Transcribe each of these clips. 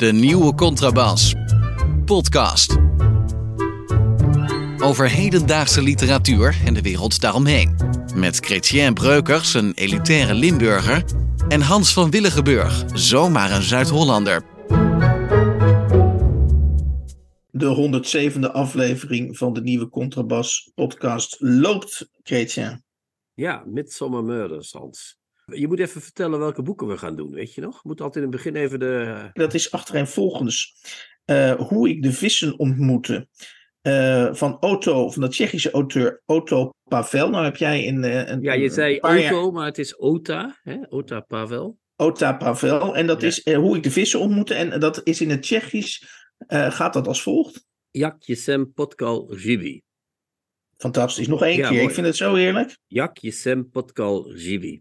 De nieuwe contrabas. Podcast. Over hedendaagse literatuur en de wereld daaromheen. Met Chrétien Breukers, een elitaire Limburger. En Hans van Willigenburg, zomaar een Zuid-Hollander. De 107e aflevering van de nieuwe Contrabas podcast loopt, Chrétien. Ja, Midsummer Murders, Hans. Je moet even vertellen welke boeken we gaan doen, weet je nog? Moet altijd in het begin even de... Dat is achtereenvolgens uh, Hoe ik de vissen ontmoette. Uh, van Otto, van de Tsjechische auteur Otto Pavel. Nou heb jij in uh, een Ja, je zei Otto, jaar... maar het is Ota, hè? Ota Pavel. Ota Pavel. En dat ja. is Hoe ik de vissen ontmoette. En dat is in het Tsjechisch, gaat dat als volgt. Jak jesem potkal živi. Fantastisch. Nog één ja, keer. Mooi. Ik vind het zo heerlijk. Jak jesem potkal živi.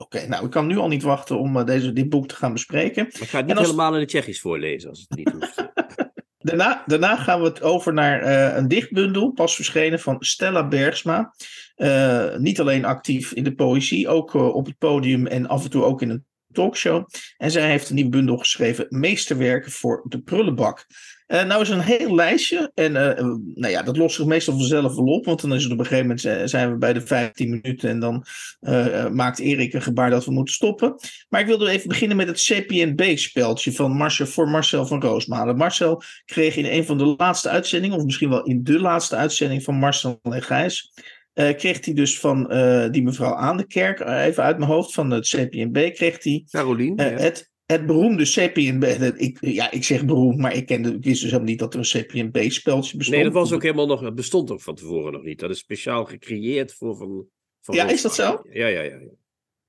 Oké, okay, nou, ik kan nu al niet wachten om uh, deze, dit boek te gaan bespreken. Maar ik ga het niet als... helemaal in het Tsjechisch voorlezen als het niet hoeft. daarna, daarna gaan we het over naar uh, een dichtbundel, pas verschenen van Stella Bergsma. Uh, niet alleen actief in de poëzie, ook op het podium en af en toe ook in een talkshow. En zij heeft een nieuwe bundel geschreven, Meesterwerken voor de Prullenbak. Uh, nou is een heel lijstje. En uh, nou ja, dat lost zich meestal vanzelf wel op. Want dan is het op een gegeven moment zijn we bij de 15 minuten. En dan uh, maakt Erik een gebaar dat we moeten stoppen. Maar ik wilde even beginnen met het CPNB-speldje van Marcel, voor Marcel van Roosmalen. Marcel kreeg in een van de laatste uitzendingen, of misschien wel in de laatste uitzending van Marcel en Gijs. kreeg hij dus van die mevrouw aan de kerk, even uit mijn hoofd, van het CPNB, kreeg hij Caroline, ja. het, het beroemde CPNB. Ik, ja, ik zeg beroemd, maar ik, kende, ik wist dus helemaal niet dat er een CPNB-speltje bestond. Nee, dat was ook helemaal nog. Het bestond ook van tevoren nog niet. Dat is speciaal gecreëerd voor van. van ja, is dat zo? Ja, ja, ja. ja.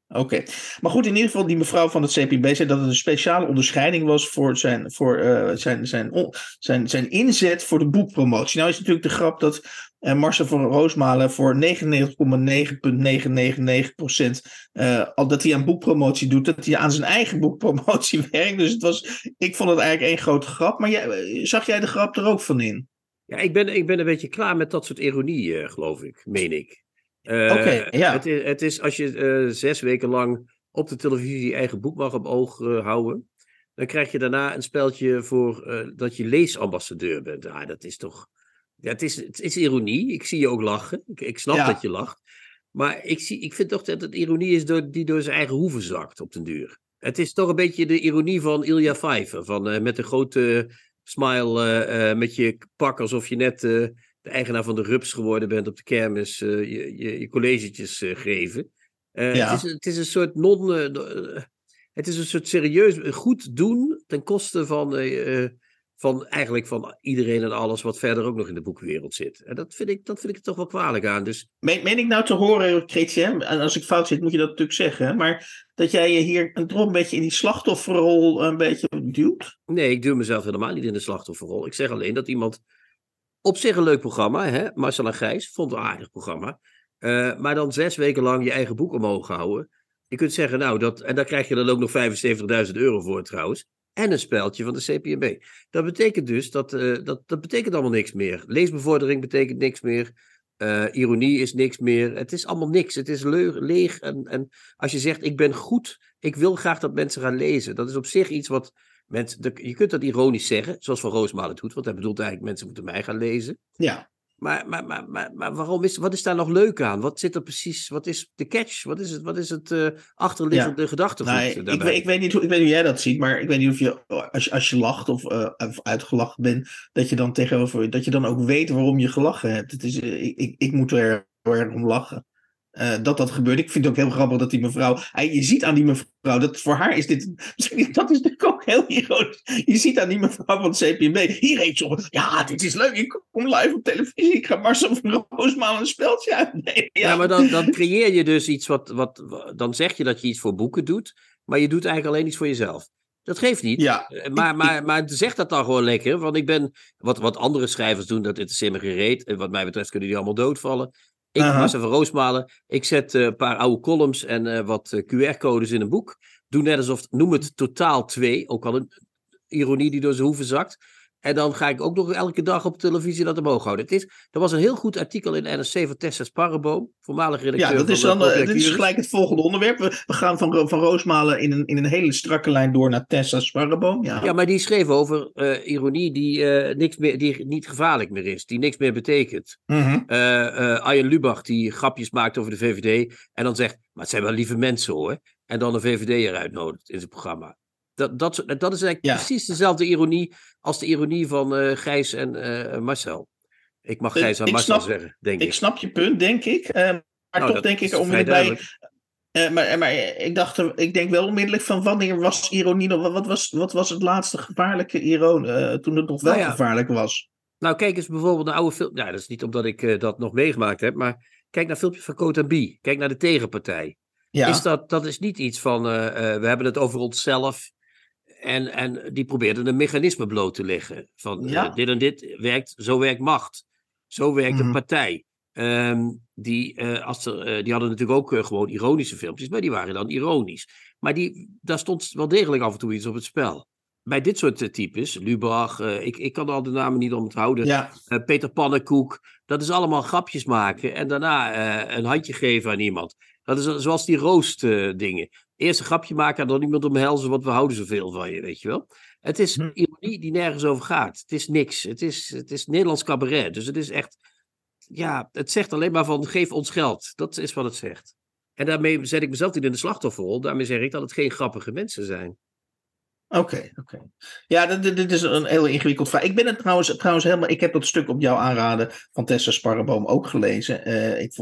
Oké. Okay. Maar goed, in ieder geval, die mevrouw van het CPB zei dat het een speciale onderscheiding was voor zijn, voor, uh, zijn, zijn, zijn, zijn inzet voor de boekpromotie. Nou is natuurlijk de grap dat uh, Marcel van Roosmalen voor 99,9999% uh, al dat hij aan boekpromotie doet, dat hij aan zijn eigen boekpromotie werkt. Dus het was, ik vond het eigenlijk één grote grap. Maar jij, zag jij de grap er ook van in? Ja, ik ben, ik ben een beetje klaar met dat soort ironie, uh, geloof ik, meen ik. Uh, Oké, ja. Het is, het is als je zes weken lang op de televisie je eigen boek mag op oog houden, dan krijg je daarna een speltje voor dat je leesambassadeur bent. Ah, dat is toch. Ja, het, is, het is ironie. Ik zie je ook lachen. Ik, ik snap ja. dat je lacht. Maar ik, zie, ik vind toch dat het ironie is door, die door zijn eigen hoeven zakt op den duur. Het is toch een beetje de ironie van Ilja Vijver. Van met een grote smile, met je pak alsof je net de eigenaar van de Rups geworden bent op de kermis, je, je, je collegetjes geven. Ja. het, is, het is een soort non. het is een soort serieus goed doen ten koste van, van eigenlijk van iedereen en alles wat verder ook nog in de boekenwereld zit. En dat vind ik, dat vind ik er toch wel kwalijk aan. Dus... Meen, meen ik nou te horen, Chrétien, en als ik fout zit moet je dat natuurlijk zeggen, maar dat jij je hier een, een beetje in die slachtofferrol een beetje duwt? Nee, ik duw mezelf helemaal niet in de slachtofferrol. Ik zeg alleen dat iemand op zich een leuk programma, hè? Marcel en Gijs, vond een aardig programma. Uh, maar dan zes weken lang je eigen boek omhoog houden. Je kunt zeggen, nou, dat, en daar krijg je dan ook nog 75.000 euro voor trouwens. En een speldje van de CPMB. Dat betekent dus, dat, uh, dat, dat betekent allemaal niks meer. Leesbevordering betekent niks meer. Uh, ironie is niks meer. Het is allemaal niks. Het is leeg. en, en als je zegt, ik ben goed, ik wil graag dat mensen gaan lezen. Dat is op zich iets wat Mensen, je kunt dat ironisch zeggen, zoals Van Roosmalen doet, want hij bedoelt eigenlijk mensen moeten mij gaan lezen. Ja. Maar, maar, maar, maar, maar waarom is, wat is daar nog leuk aan? Wat zit er precies, wat is de catch? Wat is het, wat is het uh, achterliggende ja. gedachtegoed nee, ik, weet, ik, weet niet hoe, ik weet niet hoe jij dat ziet, maar ik weet niet of je, als je, als je lacht of, uh, of uitgelachen bent, dat je dan tegenover, dat je dan ook weet waarom je gelachen hebt. Het is, uh, ik, ik, ik moet er erg om lachen. Uh, dat dat gebeurt. Ik vind het ook heel grappig dat die mevrouw. Je ziet aan die mevrouw dat voor haar is dit. Dat is natuurlijk ook heel ironisch. Je ziet aan die mevrouw van het CPB. Hier heeft ze. Ja, dit is leuk. Ik kom live op televisie. Ik ga Marcel van Roosmaal een speltje uitnemen. Ja, ja maar dan, dan creëer je dus iets wat, wat. Dan zeg je dat je iets voor boeken doet. Maar je doet eigenlijk alleen iets voor jezelf. Dat geeft niet. Ja, maar, maar, maar zeg dat dan gewoon lekker. Want ik ben. Wat, wat andere schrijvers doen, dat interesseert me gereed. En wat mij betreft kunnen die allemaal doodvallen. Ik, uh-huh. Marcel van Roosmalen, ik zet uh, een paar oude columns en uh, wat uh, QR-codes in een boek. Doe net alsof, noem het totaal twee, ook al een ironie die door zijn hoeven zakt. En dan ga ik ook nog elke dag op televisie dat omhoog houden. Het is, er was een heel goed artikel in NRC van Tessa Sparreboom, voormalig redacteur Ja, dat is, dan, de eh, dit is gelijk het volgende onderwerp. We, we gaan van, van Roosmalen in een, in een hele strakke lijn door naar Tessa Sparreboom. Ja. Ja, maar die schreef over eh, ironie die, eh, niks meer, die niet gevaarlijk meer is, die niks meer betekent. Eh Arjen Lubach die grapjes maakt over de VVD en dan zegt, maar het zijn wel lieve mensen hoor. En dan een VVD eruit nodigt in zijn programma. Dat, dat, dat is eigenlijk Ja. precies dezelfde ironie als de ironie van eh Gijs en eh, Marcel. Ik mag Gijs en Marcel snap- zeggen, denk ik. Ik snap je punt, denk ik. eh, maar Nou, toch denk ik eh, maar, maar ik dacht, ik denk wel onmiddellijk van wanneer was ironie nog? Wat was, wat was het laatste gevaarlijke ironie toen het nog wel Nou ja. gevaarlijk was? Nou, kijk eens bijvoorbeeld naar oude film. Ja, dat is niet omdat ik dat nog meegemaakt heb, maar kijk naar filmpjes van Code B. Kijk naar de tegenpartij. Ja, Is dat, dat is niet iets van, we hebben het over onszelf. En, en die probeerden een mechanisme bloot te leggen. Van eh, dit en dit werkt, zo werkt macht. Zo werkt Mhm. een partij. Ehm, die, eh, als er, eh, die hadden natuurlijk ook gewoon ironische filmpjes, maar die waren dan ironisch. Maar die, daar stond wel degelijk af en toe iets op het spel. Bij dit soort types, Lubach, ik, ik kan al de namen niet onthouden. ja. Peter Pannenkoek. Dat is allemaal grapjes maken en daarna een handje geven aan iemand. Dat is zoals die roost eh, dingen. Eerst een grapje maken en dan iemand omhelzen, want we houden zoveel van je, weet je wel. Het is Hm. ironie die nergens over gaat. Het is niks. Het is, het is Nederlands cabaret. Dus het is echt, ja, het zegt alleen maar van geef ons geld. Dat is wat het zegt. En daarmee zet ik mezelf niet in de slachtofferrol. Daarmee zeg ik dat het geen grappige mensen zijn. Oké, oké. Ja, dit, is een heel ingewikkeld vraag. Ik ben het trouwens, trouwens helemaal. Ik heb dat stuk op jouw aanraden van Tessa Sparreboom ook gelezen. Eh, ik,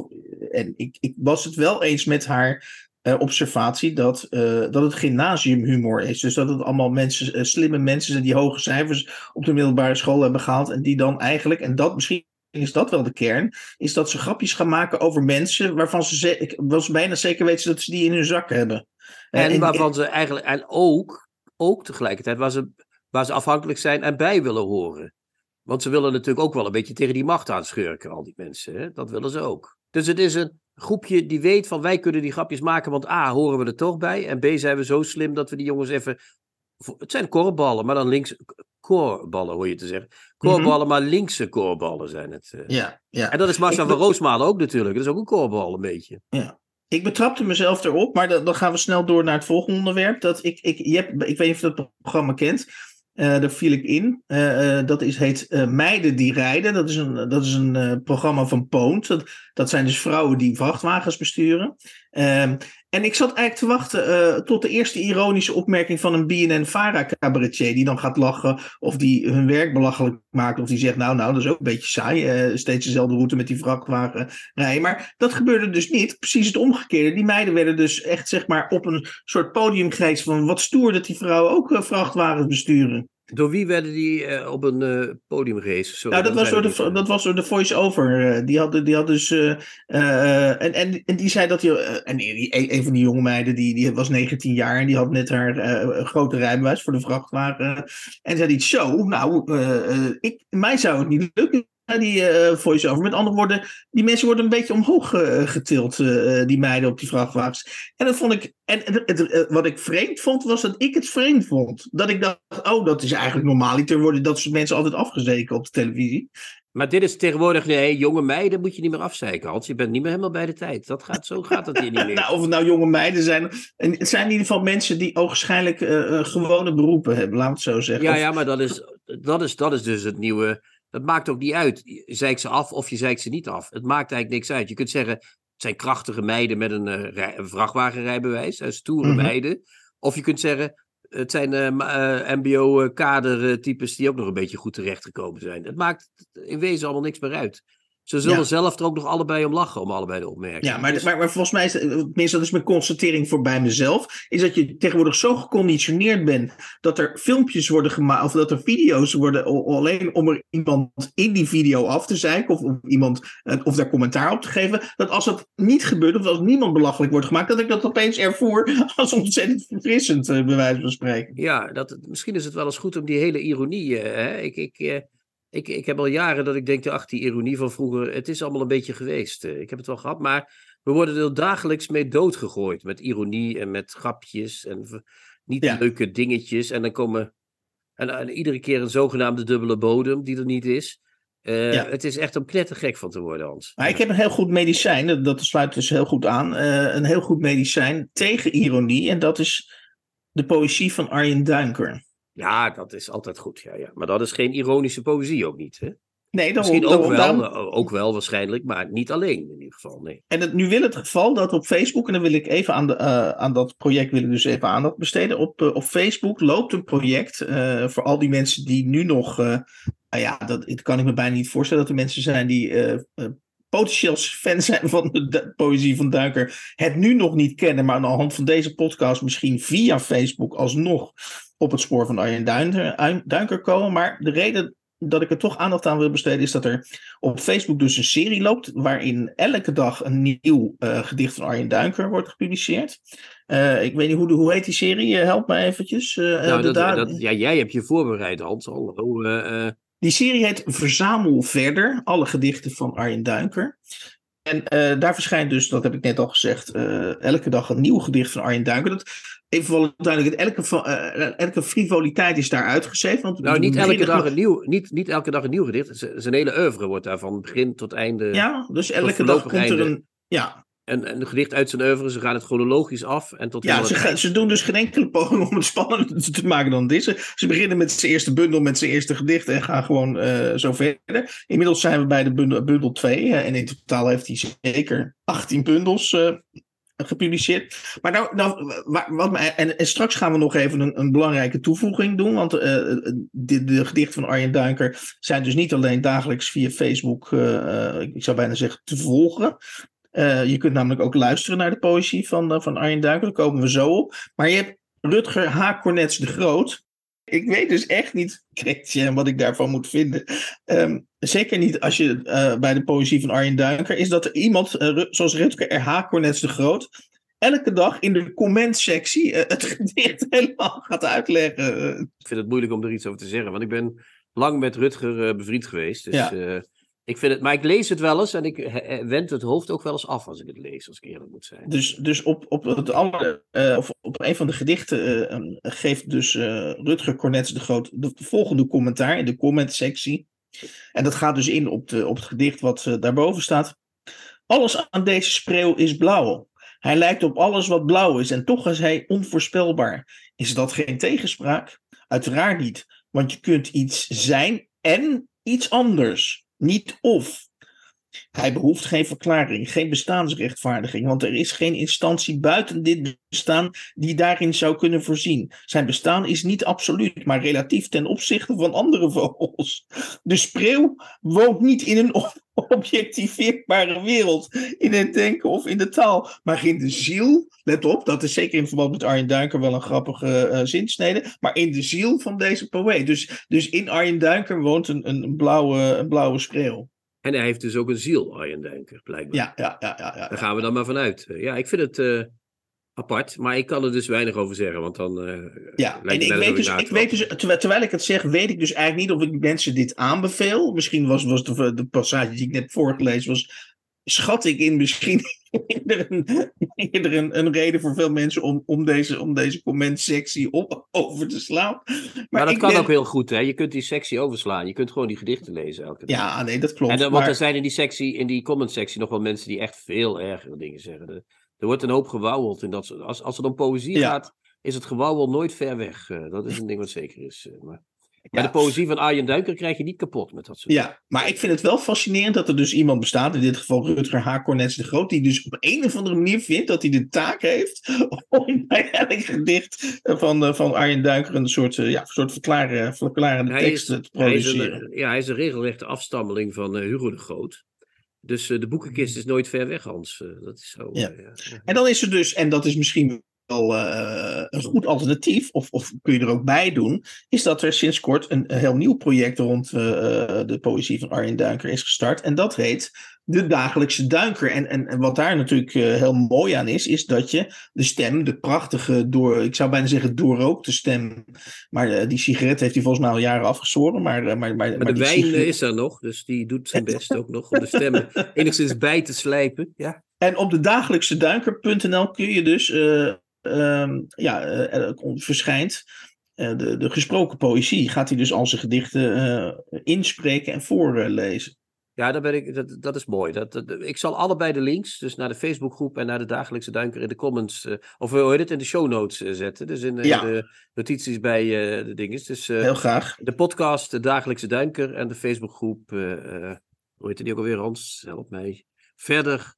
en ik, ik was het wel eens met haar eh, observatie dat, eh, dat het gymnasiumhumor is. Dus dat het allemaal mensen, eh, slimme mensen zijn die hoge cijfers op de middelbare school hebben gehaald. En die dan eigenlijk, en dat misschien. Is dat wel de kern? Is dat ze grapjes gaan maken over mensen waarvan ze, ze ik was bijna zeker weten dat ze die in hun zak hebben. En en- waarvan ze eigenlijk, en ook, ook tegelijkertijd, waar ze, waar ze afhankelijk zijn en bij willen horen. Want ze willen natuurlijk ook wel een beetje tegen die macht aanschurken, al die mensen. Hè? Dat willen ze ook. Dus het is een groepje die weet van wij kunnen die grapjes maken, want A, horen we er toch bij. En B, zijn we zo slim dat we die jongens even. Het zijn korballen, maar dan links. Koorballen hoor je te zeggen. Koorballen, maar linkse koorballen zijn het. eh. ja, ja. En dat is Marcel van Roosmalen ook natuurlijk. Dat is ook een koorbal een beetje. Ik betrapte mezelf erop, maar dan, dan gaan we snel door naar het volgende onderwerp. Dat ik, ik, je hebt, ik weet niet of je dat programma kent. Eh, daar viel ik in. Eh, eh, dat is, heet eh, Meiden die rijden. Dat is een, dat is een programma van Poont. Dat, dat zijn dus vrouwen die vrachtwagens besturen. En ik zat eigenlijk te wachten eh, tot de eerste ironische opmerking van een BNN-Vara-cabaretier. Die dan gaat lachen of die hun werk belachelijk maakt. Of die zegt, nou, nou, dat is ook een beetje saai. eh, steeds dezelfde route met die vrachtwagen rijden. Maar dat gebeurde dus niet. Precies het omgekeerde. Die meiden werden dus echt zeg maar op een soort podium van wat stoer dat die vrouwen ook eh, vrachtwagens besturen. Door wie werden die eh, op een eh, podium? Sorry, nou, dat was, door ik de, dat was door de voice-over. eh, die had, die had dus. en, en, en die zei dat hij. en die, een van die jonge meiden, die, die was 19 jaar en die had net haar grote rijbewijs voor de vrachtwagen. En zei iets zo. Nou, ik, mij zou het niet lukken. Die eh, voice-over. Met andere woorden, die mensen worden een beetje omhoog eh, getild, eh, die meiden op die vrachtwagens. En dat vond ik. En het, wat ik vreemd vond, was dat ik het vreemd vond. Dat ik dacht, oh, dat is eigenlijk normaliter worden dat soort mensen altijd afgezeken op de televisie. Maar dit is tegenwoordig, nee, jonge meiden moet je niet meer afzeiken, Hans. Je bent niet meer helemaal bij de tijd. Dat gaat, zo gaat het hier niet meer. Nou, of het nou jonge meiden zijn. En het zijn in ieder geval mensen die ogenschijnlijk gewone beroepen hebben, laat het zo zeggen. ja, Of- ja, maar dat is, dat, is, dat is dus het nieuwe. Dat maakt ook niet uit. Je zeikt ze af of je zeikt ze niet af. Het maakt eigenlijk niks uit. Je kunt zeggen, het zijn krachtige meiden met een, eh, rij- een vrachtwagenrijbewijs, eh, stoere Mhm. meiden. Of je kunt zeggen, het zijn MBO-kadertypes die ook nog een beetje goed terechtgekomen zijn. Het maakt in wezen allemaal niks meer uit. Ze zullen Ja. zelf er ook nog allebei om lachen, om allebei de opmerkingen. Ja, maar, Dus- maar, maar volgens mij is, tenminste dat is mijn constatering voor bij mezelf, is dat je tegenwoordig zo geconditioneerd bent dat er filmpjes worden gemaakt, of dat er video's worden al- alleen om er iemand in die video af te zeiken, of, of iemand, eh, of daar commentaar op te geven, dat als dat niet gebeurt, of als niemand belachelijk wordt gemaakt, dat ik dat opeens ervoer als ontzettend verfrissend, eh, bij wijze van spreken. Ja, dat, misschien is het wel eens goed om die hele ironie. eh, hè? Ik, ik, eh, ik, ik heb al jaren dat ik denk, ach, die ironie van vroeger, het is allemaal een beetje geweest. eh. ik heb het wel gehad, maar we worden er dagelijks mee doodgegooid. Met ironie en met grapjes en niet Ja. leuke dingetjes. En dan komen. En, en iedere keer een zogenaamde dubbele bodem die er niet is. Uh, ja. Het is echt om knettergek van te worden, Hans. Maar ik heb een heel goed medicijn, dat sluit dus heel goed aan. Uh, een heel goed medicijn tegen ironie. En dat is de poëzie van Arjen Duinker. Ja, dat is altijd goed. Ja, ja. Maar dat is geen ironische poëzie ook niet. Hè? Nee, dan Misschien ook, wel, ook wel waarschijnlijk, maar niet alleen in ieder geval. Nee. En het, nu wil het geval dat op Facebook, en dan wil ik even aan, de, uh, aan dat project wil ik dus even aandacht besteden. Op, uh, op Facebook loopt een project uh, voor al die mensen die nu nog, nou ja, dat, dat, kan ik me bijna niet voorstellen dat er mensen zijn die potentieel fan zijn van de poëzie van Duiker, het nu nog niet kennen, maar aan de hand van deze podcast misschien via Facebook alsnog op het spoor van Arjen Duinker komen. Maar de reden dat ik er toch aandacht aan wil besteden, is dat er op Facebook dus een serie loopt. waarin elke dag een nieuw uh, gedicht van Arjen Duinker wordt gepubliceerd. Uh, ik weet niet hoe, hoe heet die serie? Uh, help me eventjes. nou, dat, dat, ja, jij hebt je voorbereid, Hans. Hallo. Die serie heet Verzamel Verder. Alle gedichten van Arjen Duinker. En daar verschijnt dus, dat heb ik net al gezegd, elke dag een nieuw gedicht van Arjen Duinker. Dat, even duidelijk, elke, uh, elke frivoliteit is daar uitgeschreven. Want nou, niet elke, dag een nieuw, niet, niet elke dag een nieuw gedicht. Zijn hele oeuvre wordt daar van begin tot einde. Ja, dus elke dag komt er een. Ja, een, een gedicht uit zijn oeuvre. Ze gaan het chronologisch af. En tot ja, ze, ze doen dus geen enkele poging om het spannender te maken dan deze. Ze beginnen met zijn eerste bundel, met zijn eerste gedicht en gaan gewoon uh, zo verder. Inmiddels zijn we bij de bundel, bundel 2. en in totaal heeft hij zeker 18 bundels gepubliceerd. Maar nou, nou wat, en, en, straks gaan we nog even een, een belangrijke toevoeging doen. Want uh, de, de, gedichten van Arjen Duinker zijn dus niet alleen dagelijks via Facebook, uh, ik zou bijna zeggen, te volgen. je kunt namelijk ook luisteren naar de poëzie van, van Arjen Duinker. Daar komen we zo op. Maar je hebt Rutger H. Cornets de Groot. Ik weet dus echt niet, Christian, wat ik daarvan moet vinden. Um, zeker niet als je uh, bij de poëzie van Arjen Duinker is dat er iemand, uh, zoals Rutger R.H. Cornets de Groot, elke dag in de comment-sectie uh, het gedicht helemaal gaat uitleggen. Ik vind het moeilijk om er iets over te zeggen, want ik ben lang met Rutger bevriend geweest. Dus ja. Ik vind het, maar ik lees het wel eens en ik wend het hoofd ook wel eens af als ik het lees, als ik eerlijk moet zijn. Dus, dus op, op, het andere, uh, of op een van de gedichten uh, geeft dus uh, Rutger Cornets de Groot de volgende commentaar in de comment-sectie. En dat gaat dus in op, de, op het gedicht wat daarboven staat. Alles aan deze spreeuw is blauw. Hij lijkt op alles wat blauw is en toch is hij onvoorspelbaar. Is dat geen tegenspraak? Uiteraard niet, want je kunt iets zijn en iets anders. Niet of. Hij behoeft geen verklaring, geen bestaansrechtvaardiging, want er is geen instantie buiten dit bestaan die daarin zou kunnen voorzien. Zijn bestaan is niet absoluut, maar relatief ten opzichte van andere vogels. De spreeuw woont niet in een objectiveerbare wereld, in het denken of in de taal, maar in de ziel. Let op, dat is zeker in verband met Arjen Duinker wel een grappige uh, zinsnede, maar in de ziel van deze poëet. Dus, dus in Arjen Duinker woont een, een, blauwe, een blauwe spreeuw. En hij heeft dus ook een ziel, Arjen Duinker, blijkbaar. Ja, ja, ja. ja, ja Daar gaan we dan maar vanuit. Ja, ik vind het uh, apart, maar ik kan er dus weinig over zeggen, want dan... Uh, ja, en ik weet, dus, ik weet dus, terwijl, terwijl, ik het zeg, weet ik dus eigenlijk niet of ik mensen dit aanbeveel. Misschien was, was de, de passage die ik net voorgelezen was schat ik in misschien eerder, een, eerder een, een, reden voor veel mensen om, om deze, om deze comment-sectie op, over te slaan. Maar, maar dat kan ook heel goed, hè? Je kunt die sectie overslaan. Je kunt gewoon die gedichten lezen elke dag. Ja, nee, dat klopt. En, want maar... er zijn in die sectie, in die comment-sectie nog wel mensen die echt veel ergere dingen zeggen. Er, er wordt een hoop gewauweld. En dat, als, als het om poëzie gaat, is het gewauwel nooit ver weg. Uh, dat is een ding wat zeker is. Uh, maar... Maar de poëzie van Arjen Duiker krijg je niet kapot met dat soort Ja, maar ik vind het wel fascinerend dat er dus iemand bestaat, in dit geval Rutger H. Cornets de Groot, die dus op een of andere manier vindt dat hij de taak heeft om bij elk gedicht van, eh, van Arjen Duiker een soort, eh, ja, soort verklaren, verklarende tekst te produceren. Hij een, ja, hij is een regelrechte afstammeling van uh, Hugo de Groot. Dus de boekenkist is nooit ver weg, Hans. dat is zo. Ja. ja. En dan is er dus, en dat is misschien uh, een goed alternatief, of, of kun je er ook bij doen, is dat er sinds kort een, heel nieuw project rond uh, de poëzie van Arjen Duinker is gestart. En dat heet De Dagelijkse Duinker. En, en, en wat daar natuurlijk uh, heel mooi aan is, is dat je de stem, de prachtige, door, ik zou bijna zeggen doorrookte stem, maar die sigaret heeft hij volgens mij al jaren afgezworen. Maar, maar, maar, maar, maar de wijn sigaret... is er nog, dus die doet zijn best ook nog om de stem enigszins bij te slijpen. Ja. En op de dagelijkse duinker.nl kun je dus ja, uh, verschijnt de, de gesproken poëzie gaat hij dus al zijn gedichten inspreken en voorlezen. Ja, dat, ben ik, dat, dat is mooi. Dat, dat, ik zal allebei de links, dus naar de Facebookgroep en naar de Dagelijkse Duinker in de comments, uh, of hoe heet het, in de show notes uh, zetten. Dus in, ja. in, de notities bij uh, de dinges. Dus, Heel graag. De podcast, de Dagelijkse Duinker en de Facebookgroep, hoe heet het die ook alweer, Hans? Help mij. Verder.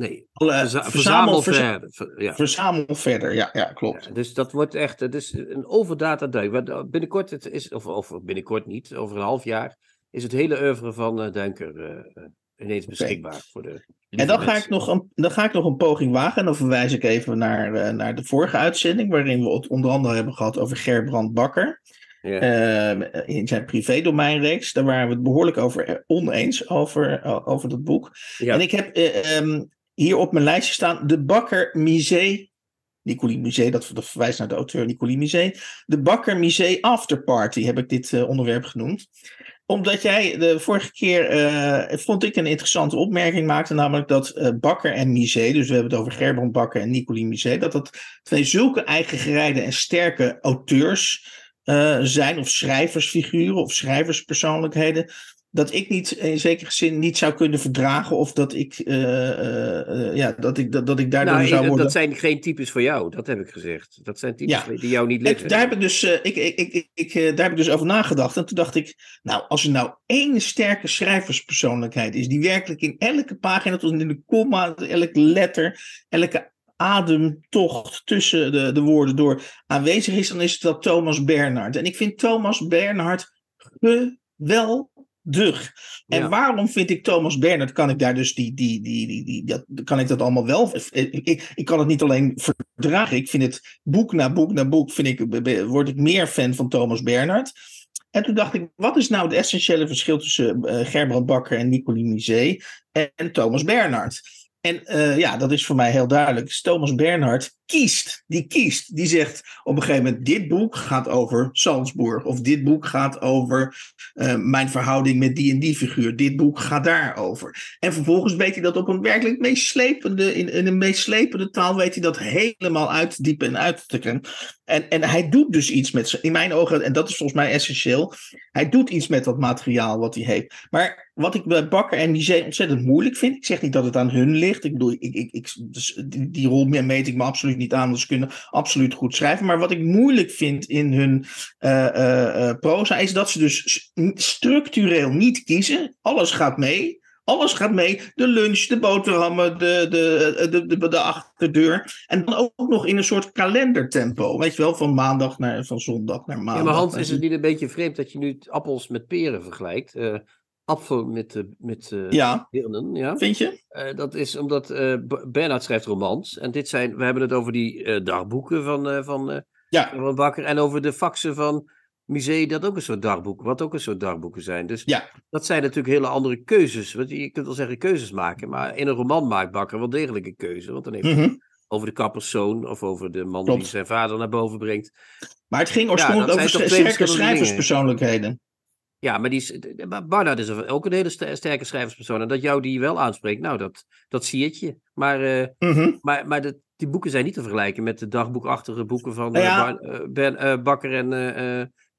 Nee, Alle, verza verzamel, verder. Ver, ja. Verzamel verder, ja, ja klopt. Ja, dus dat wordt echt, het is een overdata duik. Binnenkort, het is, of, of binnenkort niet, over een half jaar is het hele oeuvre van uh, Duinker uh, ineens beschikbaar okay. voor de. En dan ga, ik nog een, dan ga ik nog een poging wagen. En dan verwijs ik even naar, uh, naar de vorige uitzending, waarin we het onder andere hebben gehad over Gerbrand Bakker. Ja. Uh, in zijn privédomeinreeks. Daar waren we het behoorlijk over oneens over, over dat boek. Ja. En ik heb um, hier op mijn lijstje staan de Bakker Misé. Nicolie Musée, dat, verwijst naar de auteur Nicolie Musée. De Bakker Musée Afterparty heb ik dit uh, onderwerp genoemd omdat jij de vorige keer, uh, vond ik een interessante opmerking maakte, namelijk dat uh, Bakker en Misé, dus we hebben het over Gerbrand Bakker en Nicolie Misé, dat dat twee zulke eigengerijde en sterke auteurs zijn, of schrijversfiguren of schrijverspersoonlijkheden, dat ik niet in zekere zin niet zou kunnen verdragen of dat ik, uh, uh, ja, dat ik, dat, dat ik daardoor nou, zou worden. Dat zijn geen types voor jou, dat heb ik gezegd. Dat zijn types ja. die jou niet liggen. En daar heb ik dus, uh, ik, ik, ik, ik, daar heb ik dus over nagedacht. En toen dacht ik, nou, als er nou één sterke schrijverspersoonlijkheid is, die werkelijk in elke pagina, tot in de komma, elke letter, elke ademtocht tussen de, de woorden door aanwezig is, dan is het wel Thomas Bernhard. En ik vind Thomas Bernhard geweldig dug. En waarom vind ik Thomas Bernhard, kan ik daar dus die, die, die, die, die dat, kan ik dat allemaal wel, ik, ik, ik kan het niet alleen verdragen, ik vind het boek na boek na boek, vind ik, word ik meer fan van Thomas Bernhard. En toen dacht ik, wat is nou het essentiële verschil tussen uh, Gerbrand Bakker en Nicolie Misé en, en Thomas Bernhard? En uh, ja, dat is voor mij heel duidelijk. Thomas Bernhard kiest. Die kiest. Die zegt op een gegeven moment: Dit boek gaat over Salzburg. Of dit boek gaat over uh, mijn verhouding met die en die figuur. Dit boek gaat daarover. En vervolgens weet hij dat op een werkelijk meeslepende, in, een meeslepende taal, weet hij dat helemaal uit te diepen en uit te trekken. En, en hij doet dus iets met, in mijn ogen, en dat is volgens mij essentieel, hij doet iets met dat materiaal wat hij heeft. Maar wat ik bij Bakker en Misé ontzettend moeilijk vind, ik zeg niet dat het aan hun ligt, ik bedoel, ik, ik, ik, dus die, die rol meet ik me absoluut niet aan, ze kunnen absoluut goed schrijven. Maar wat ik moeilijk vind in hun uh, uh, uh, proza is dat ze dus structureel niet kiezen. Alles gaat mee. Alles gaat mee. De lunch, de boterhammen, de, de, de, de, de achterdeur. En dan ook nog in een soort kalendertempo. Weet je wel, van maandag naar van zondag naar maandag. Ja, maar Hans, is het niet een beetje vreemd dat je nu appels met peren vergelijkt? Uh, apfel met, met uh, ja. Birnen, ja. Vind je? Uh, dat is omdat uh, Bernhard schrijft romans. En dit zijn, we hebben het over die dagboeken van, van, ja. van Bakker. En over de faxen van Musee, dat ook een soort dagboek, wat ook een soort dagboeken zijn. Dus ja. dat zijn natuurlijk hele andere keuzes. Want je kunt wel zeggen keuzes maken, maar in een roman maakt Bakker wel degelijk een keuze. Want dan heeft hij mm -hmm. over de kapperszoon of over de man Klopt. die zijn vader naar boven brengt. Maar het ging oorspronkelijk ja, over sterke schrijverspersoonlijkheden. Ja, maar die is, Barnard is ook een hele sterke schrijverspersoon. En dat jou die wel aanspreekt, nou, dat, dat zie ik je. Maar, uh, mm -hmm. maar, maar de, die boeken zijn niet te vergelijken met de dagboekachtige boeken van uh, ja. uh, ben, Bakker en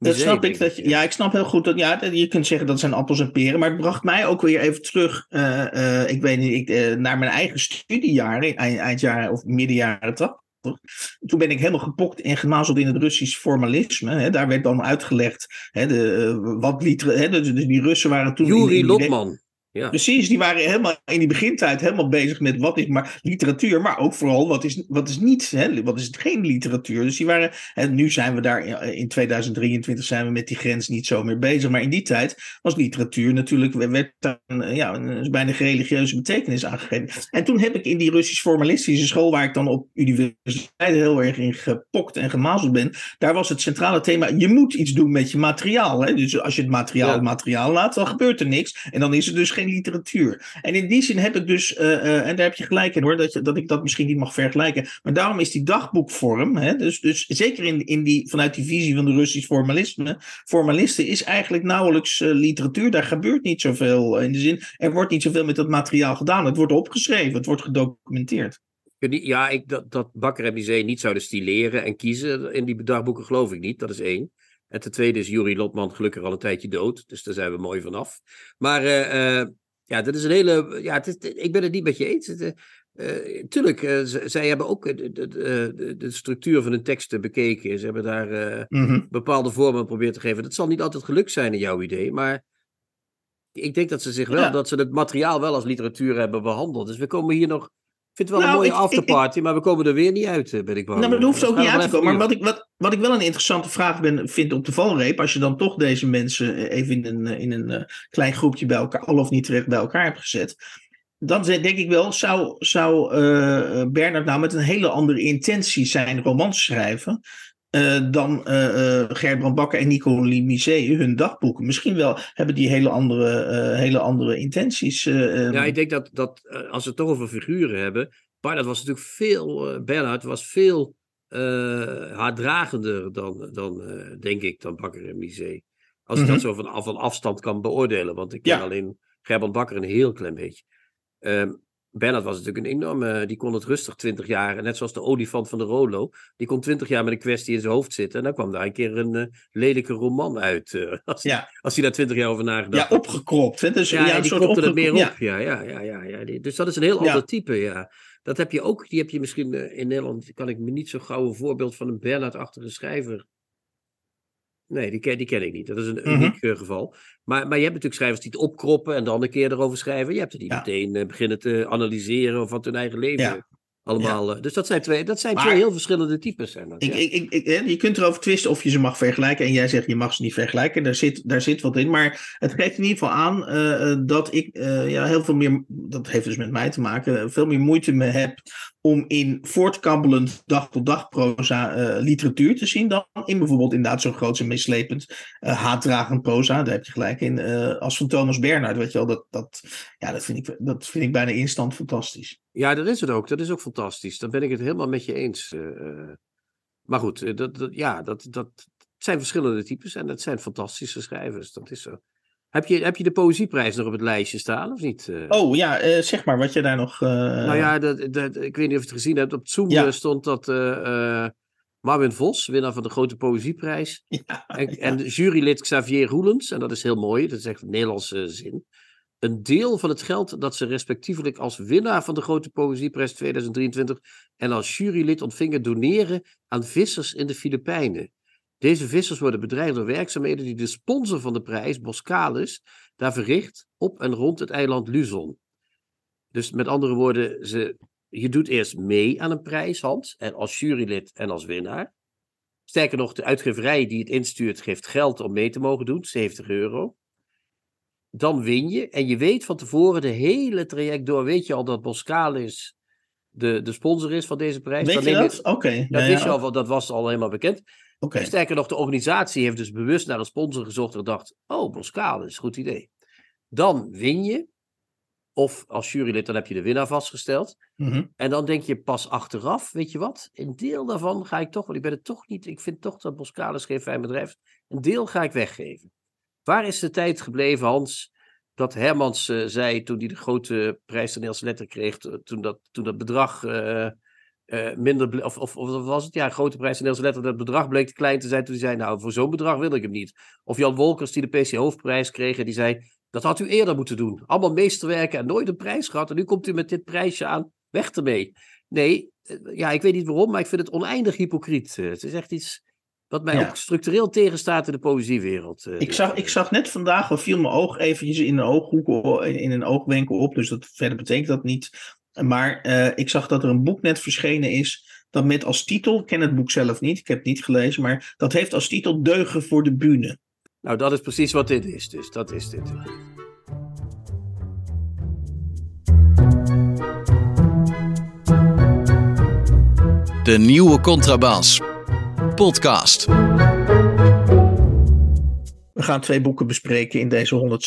dat snap ik. Dat je, ja, ik snap heel goed dat ja, je kunt zeggen dat zijn appels en peren. Maar het bracht mij ook weer even terug. Uh, uh, ik weet niet, ik, uh, naar mijn eigen studiejaren, eind, eindjaren of middenjaren toch? Toen ben ik helemaal gepokt en gemazeld in het Russisch formalisme. Hè. Daar werd dan uitgelegd hè, de, wat liter, hè, dus die Russen waren toen. Juri Lotman. Ja. Precies, die waren helemaal in die begintijd helemaal bezig met wat is maar literatuur, maar ook vooral wat is, wat is niet, hè, wat is geen literatuur. Dus die waren, en nu zijn we daar in 2023 zijn we met die grens niet zo meer bezig, maar in die tijd was literatuur natuurlijk, werd daar een, ja, een bijna religieuze betekenis aangegeven. En toen heb ik in die Russisch-formalistische school, waar ik dan op universiteit heel erg in gepokt en gemazeld ben, daar was het centrale thema, je moet iets doen met je materiaal. Hè? Dus als je het materiaal ja. materiaal laat, dan gebeurt er niks. En dan is er dus geen literatuur. En in die zin heb ik dus, uh, uh, en daar heb je gelijk in hoor, dat, je, dat ik dat misschien niet mag vergelijken. Maar daarom is die dagboekvorm, hè, dus, dus zeker in, in die, vanuit die visie van de Russisch formalisme, formalisten, is eigenlijk nauwelijks uh, literatuur. Daar gebeurt niet zoveel in de zin, er wordt niet zoveel met dat materiaal gedaan. Het wordt opgeschreven, het wordt gedocumenteerd. Ja, ik, dat, dat Bakker en Bizet niet zouden stileren en kiezen in die dagboeken geloof ik niet. Dat is één. En ten tweede is Jurie Lotman gelukkig al een tijdje dood. Dus daar zijn we mooi vanaf. Maar uh, ja, dat is een hele. Ja, het is, ik ben het niet met je eens. Uh, tuurlijk, zij hebben ook de, de, de, structuur van hun teksten bekeken. Ze hebben daar mm bepaalde vormen geprobeerd te geven. Dat zal niet altijd gelukt zijn in jouw idee, maar ik denk dat ze zich wel, dat ze het materiaal wel als literatuur hebben behandeld. Dus we komen hier nog vind het wel een nou, mooie afterparty, maar we komen er weer niet uit, eh, ben ik bang. Nou, maar dat hoeft ook niet uit te komen. Maar wat ik, wat, wat ik wel een interessante vraag ben, vind op de valreep, als je dan toch deze mensen eh, even in een, eh, in een klein groepje bij elkaar, al of niet terecht bij elkaar hebt gezet, dan denk ik wel, zou, zou uh, Bernard nou met een hele andere intentie zijn romans schrijven, uh, dan uh, Gerbrand Bakker en Nicolie Misé hun dagboeken. Misschien wel hebben die hele andere, hele andere intenties. Ehm. ja, ik denk dat, dat als we het toch over figuren hebben. Bernard was natuurlijk veel, Bernard was veel haardragender dan, dan denk ik, dan Bakker en Misé. Als ik dat mhm. zo van, van afstand kan beoordelen. Want ik ken alleen Gerbrand Bakker een heel klein beetje. Um, Bernard was natuurlijk een enorme, die kon het rustig 20 jaar, net zoals de olifant van de Rolo, die kon 20 jaar met een kwestie in zijn hoofd zitten en dan kwam daar een keer een uh, lelijke roman uit, uh, als, ja. als hij daar 20 jaar over nagedacht Ja, opgekropt. Hè? Dus, ja, ja, die kropte het meer op. Ja, ja, ja, ja, ja, Dus dat is een heel ander type, ja. Dat heb je ook, die heb je misschien uh, in Nederland, kan ik me niet zo gauw een voorbeeld van een Bernard-achtige schrijver Nee, die ken, die ken ik niet. Dat is een mhm. uniek eh, geval. Maar, maar je hebt natuurlijk schrijvers die het opkroppen en dan een keer erover schrijven. Je hebt er die meteen uh, beginnen te analyseren of wat hun eigen leven allemaal. Eh, dus dat zijn twee, dat zijn twee heel verschillende types. Zijn dat, ik, ik, ik, je kunt erover twisten of je ze mag vergelijken. En jij zegt je mag ze niet vergelijken. Daar zit, daar zit wat in. Maar het geeft in ieder geval aan dat ik ja, heel veel meer. Dat heeft dus met mij te maken. Veel meer moeite me heb om in voortkabbelend dag-tot-dag proza uh, literatuur te zien dan in bijvoorbeeld inderdaad zo'n groot en meeslepend uh, haatdragend proza. Daar heb je gelijk in. Uh, als van Thomas Bernhard, weet je wel, dat, dat, ja, dat, vind ik, dat vind ik bijna instant fantastisch. Ja, dat is het ook. Dat is ook fantastisch. Dan ben ik het helemaal met je eens. maar goed, dat, dat, ja, dat, dat zijn verschillende types en het zijn fantastische schrijvers. Dat is zo. Heb je, heb je de poëzieprijs nog op het lijstje staan, of niet? Eh? Oh ja, uh, zeg maar wat je daar nog. Uh... Nou ja, dat, dat, ik weet niet of je het gezien hebt. Op Zoom stond dat Marvin Vos, winnaar van de Grote Poëzieprijs. Ja, en, ja. en jurylid Xavier Roelens, en dat is heel mooi, dat is echt een Nederlandse zin. Een deel van het geld dat ze respectievelijk als winnaar van de Grote Poëzieprijs 2023 en als jurylid ontvingen doneren aan vissers in de Filipijnen. Deze vissers worden bedreigd door werkzaamheden die de sponsor van de prijs, Boscalis, daar verricht op en rond het eiland Luzon. Dus met andere woorden, ze, je doet eerst mee aan een prijs, Hans, en als jurylid en als winnaar. Sterker nog, de uitgeverij die het instuurt geeft geld om mee te mogen doen, 70 euro. Dan win je en je weet van tevoren de hele traject door, weet je al dat Boscalis de, de sponsor is van deze prijs. Weet je dat? Oké. Dat wist je al, dat was al helemaal bekend. Okay. Sterker nog, de organisatie heeft dus bewust naar een sponsor gezocht en gedacht: oh, Boscaal, dat is een goed idee. Dan win je. Of als jurylid, dan heb je de winnaar vastgesteld. Mhm. En dan denk je pas achteraf, weet je wat? Een deel daarvan ga ik toch, want ik ben het toch niet, ik vind toch dat Boscalis geen fijn bedrijf Een deel ga ik weggeven. Waar is de tijd gebleven, Hans, dat Hermans uh, zei toen hij de grote prijs letter kreeg, toen dat, toen dat bedrag uh, uh, minder, of, of, of, was het ja, grote prijs in Nederlandse letter, dat bedrag bleek te klein te zijn. Toen hij zei, nou, voor zo'n bedrag wil ik hem niet. Of Jan Wolkers, die de PC Hoofdprijs kreeg, en die zei, dat had u eerder moeten doen. Allemaal meesterwerken en nooit een prijs gehad. En nu komt u met dit prijsje aan, weg ermee. Nee, eh, ja, ik weet niet waarom, maar ik vind het oneindig hypocriet. Eh, het is echt iets wat mij ook structureel tegenstaat in de poëziewereld. Ik zag, ik zag net vandaag, wat viel mijn oog eventjes in een ooghoek, in een oogwenkel op, dus dat verder betekent dat niet. Maar uh, ik zag dat er een boek net verschenen is. Dat met als titel, ik ken het boek zelf niet, ik heb het niet gelezen, maar dat heeft als titel Deugen voor de Bühne. Nou, dat is precies wat dit is, dus dat is dit. De nieuwe Contrabas. Podcast. We gaan twee boeken bespreken in deze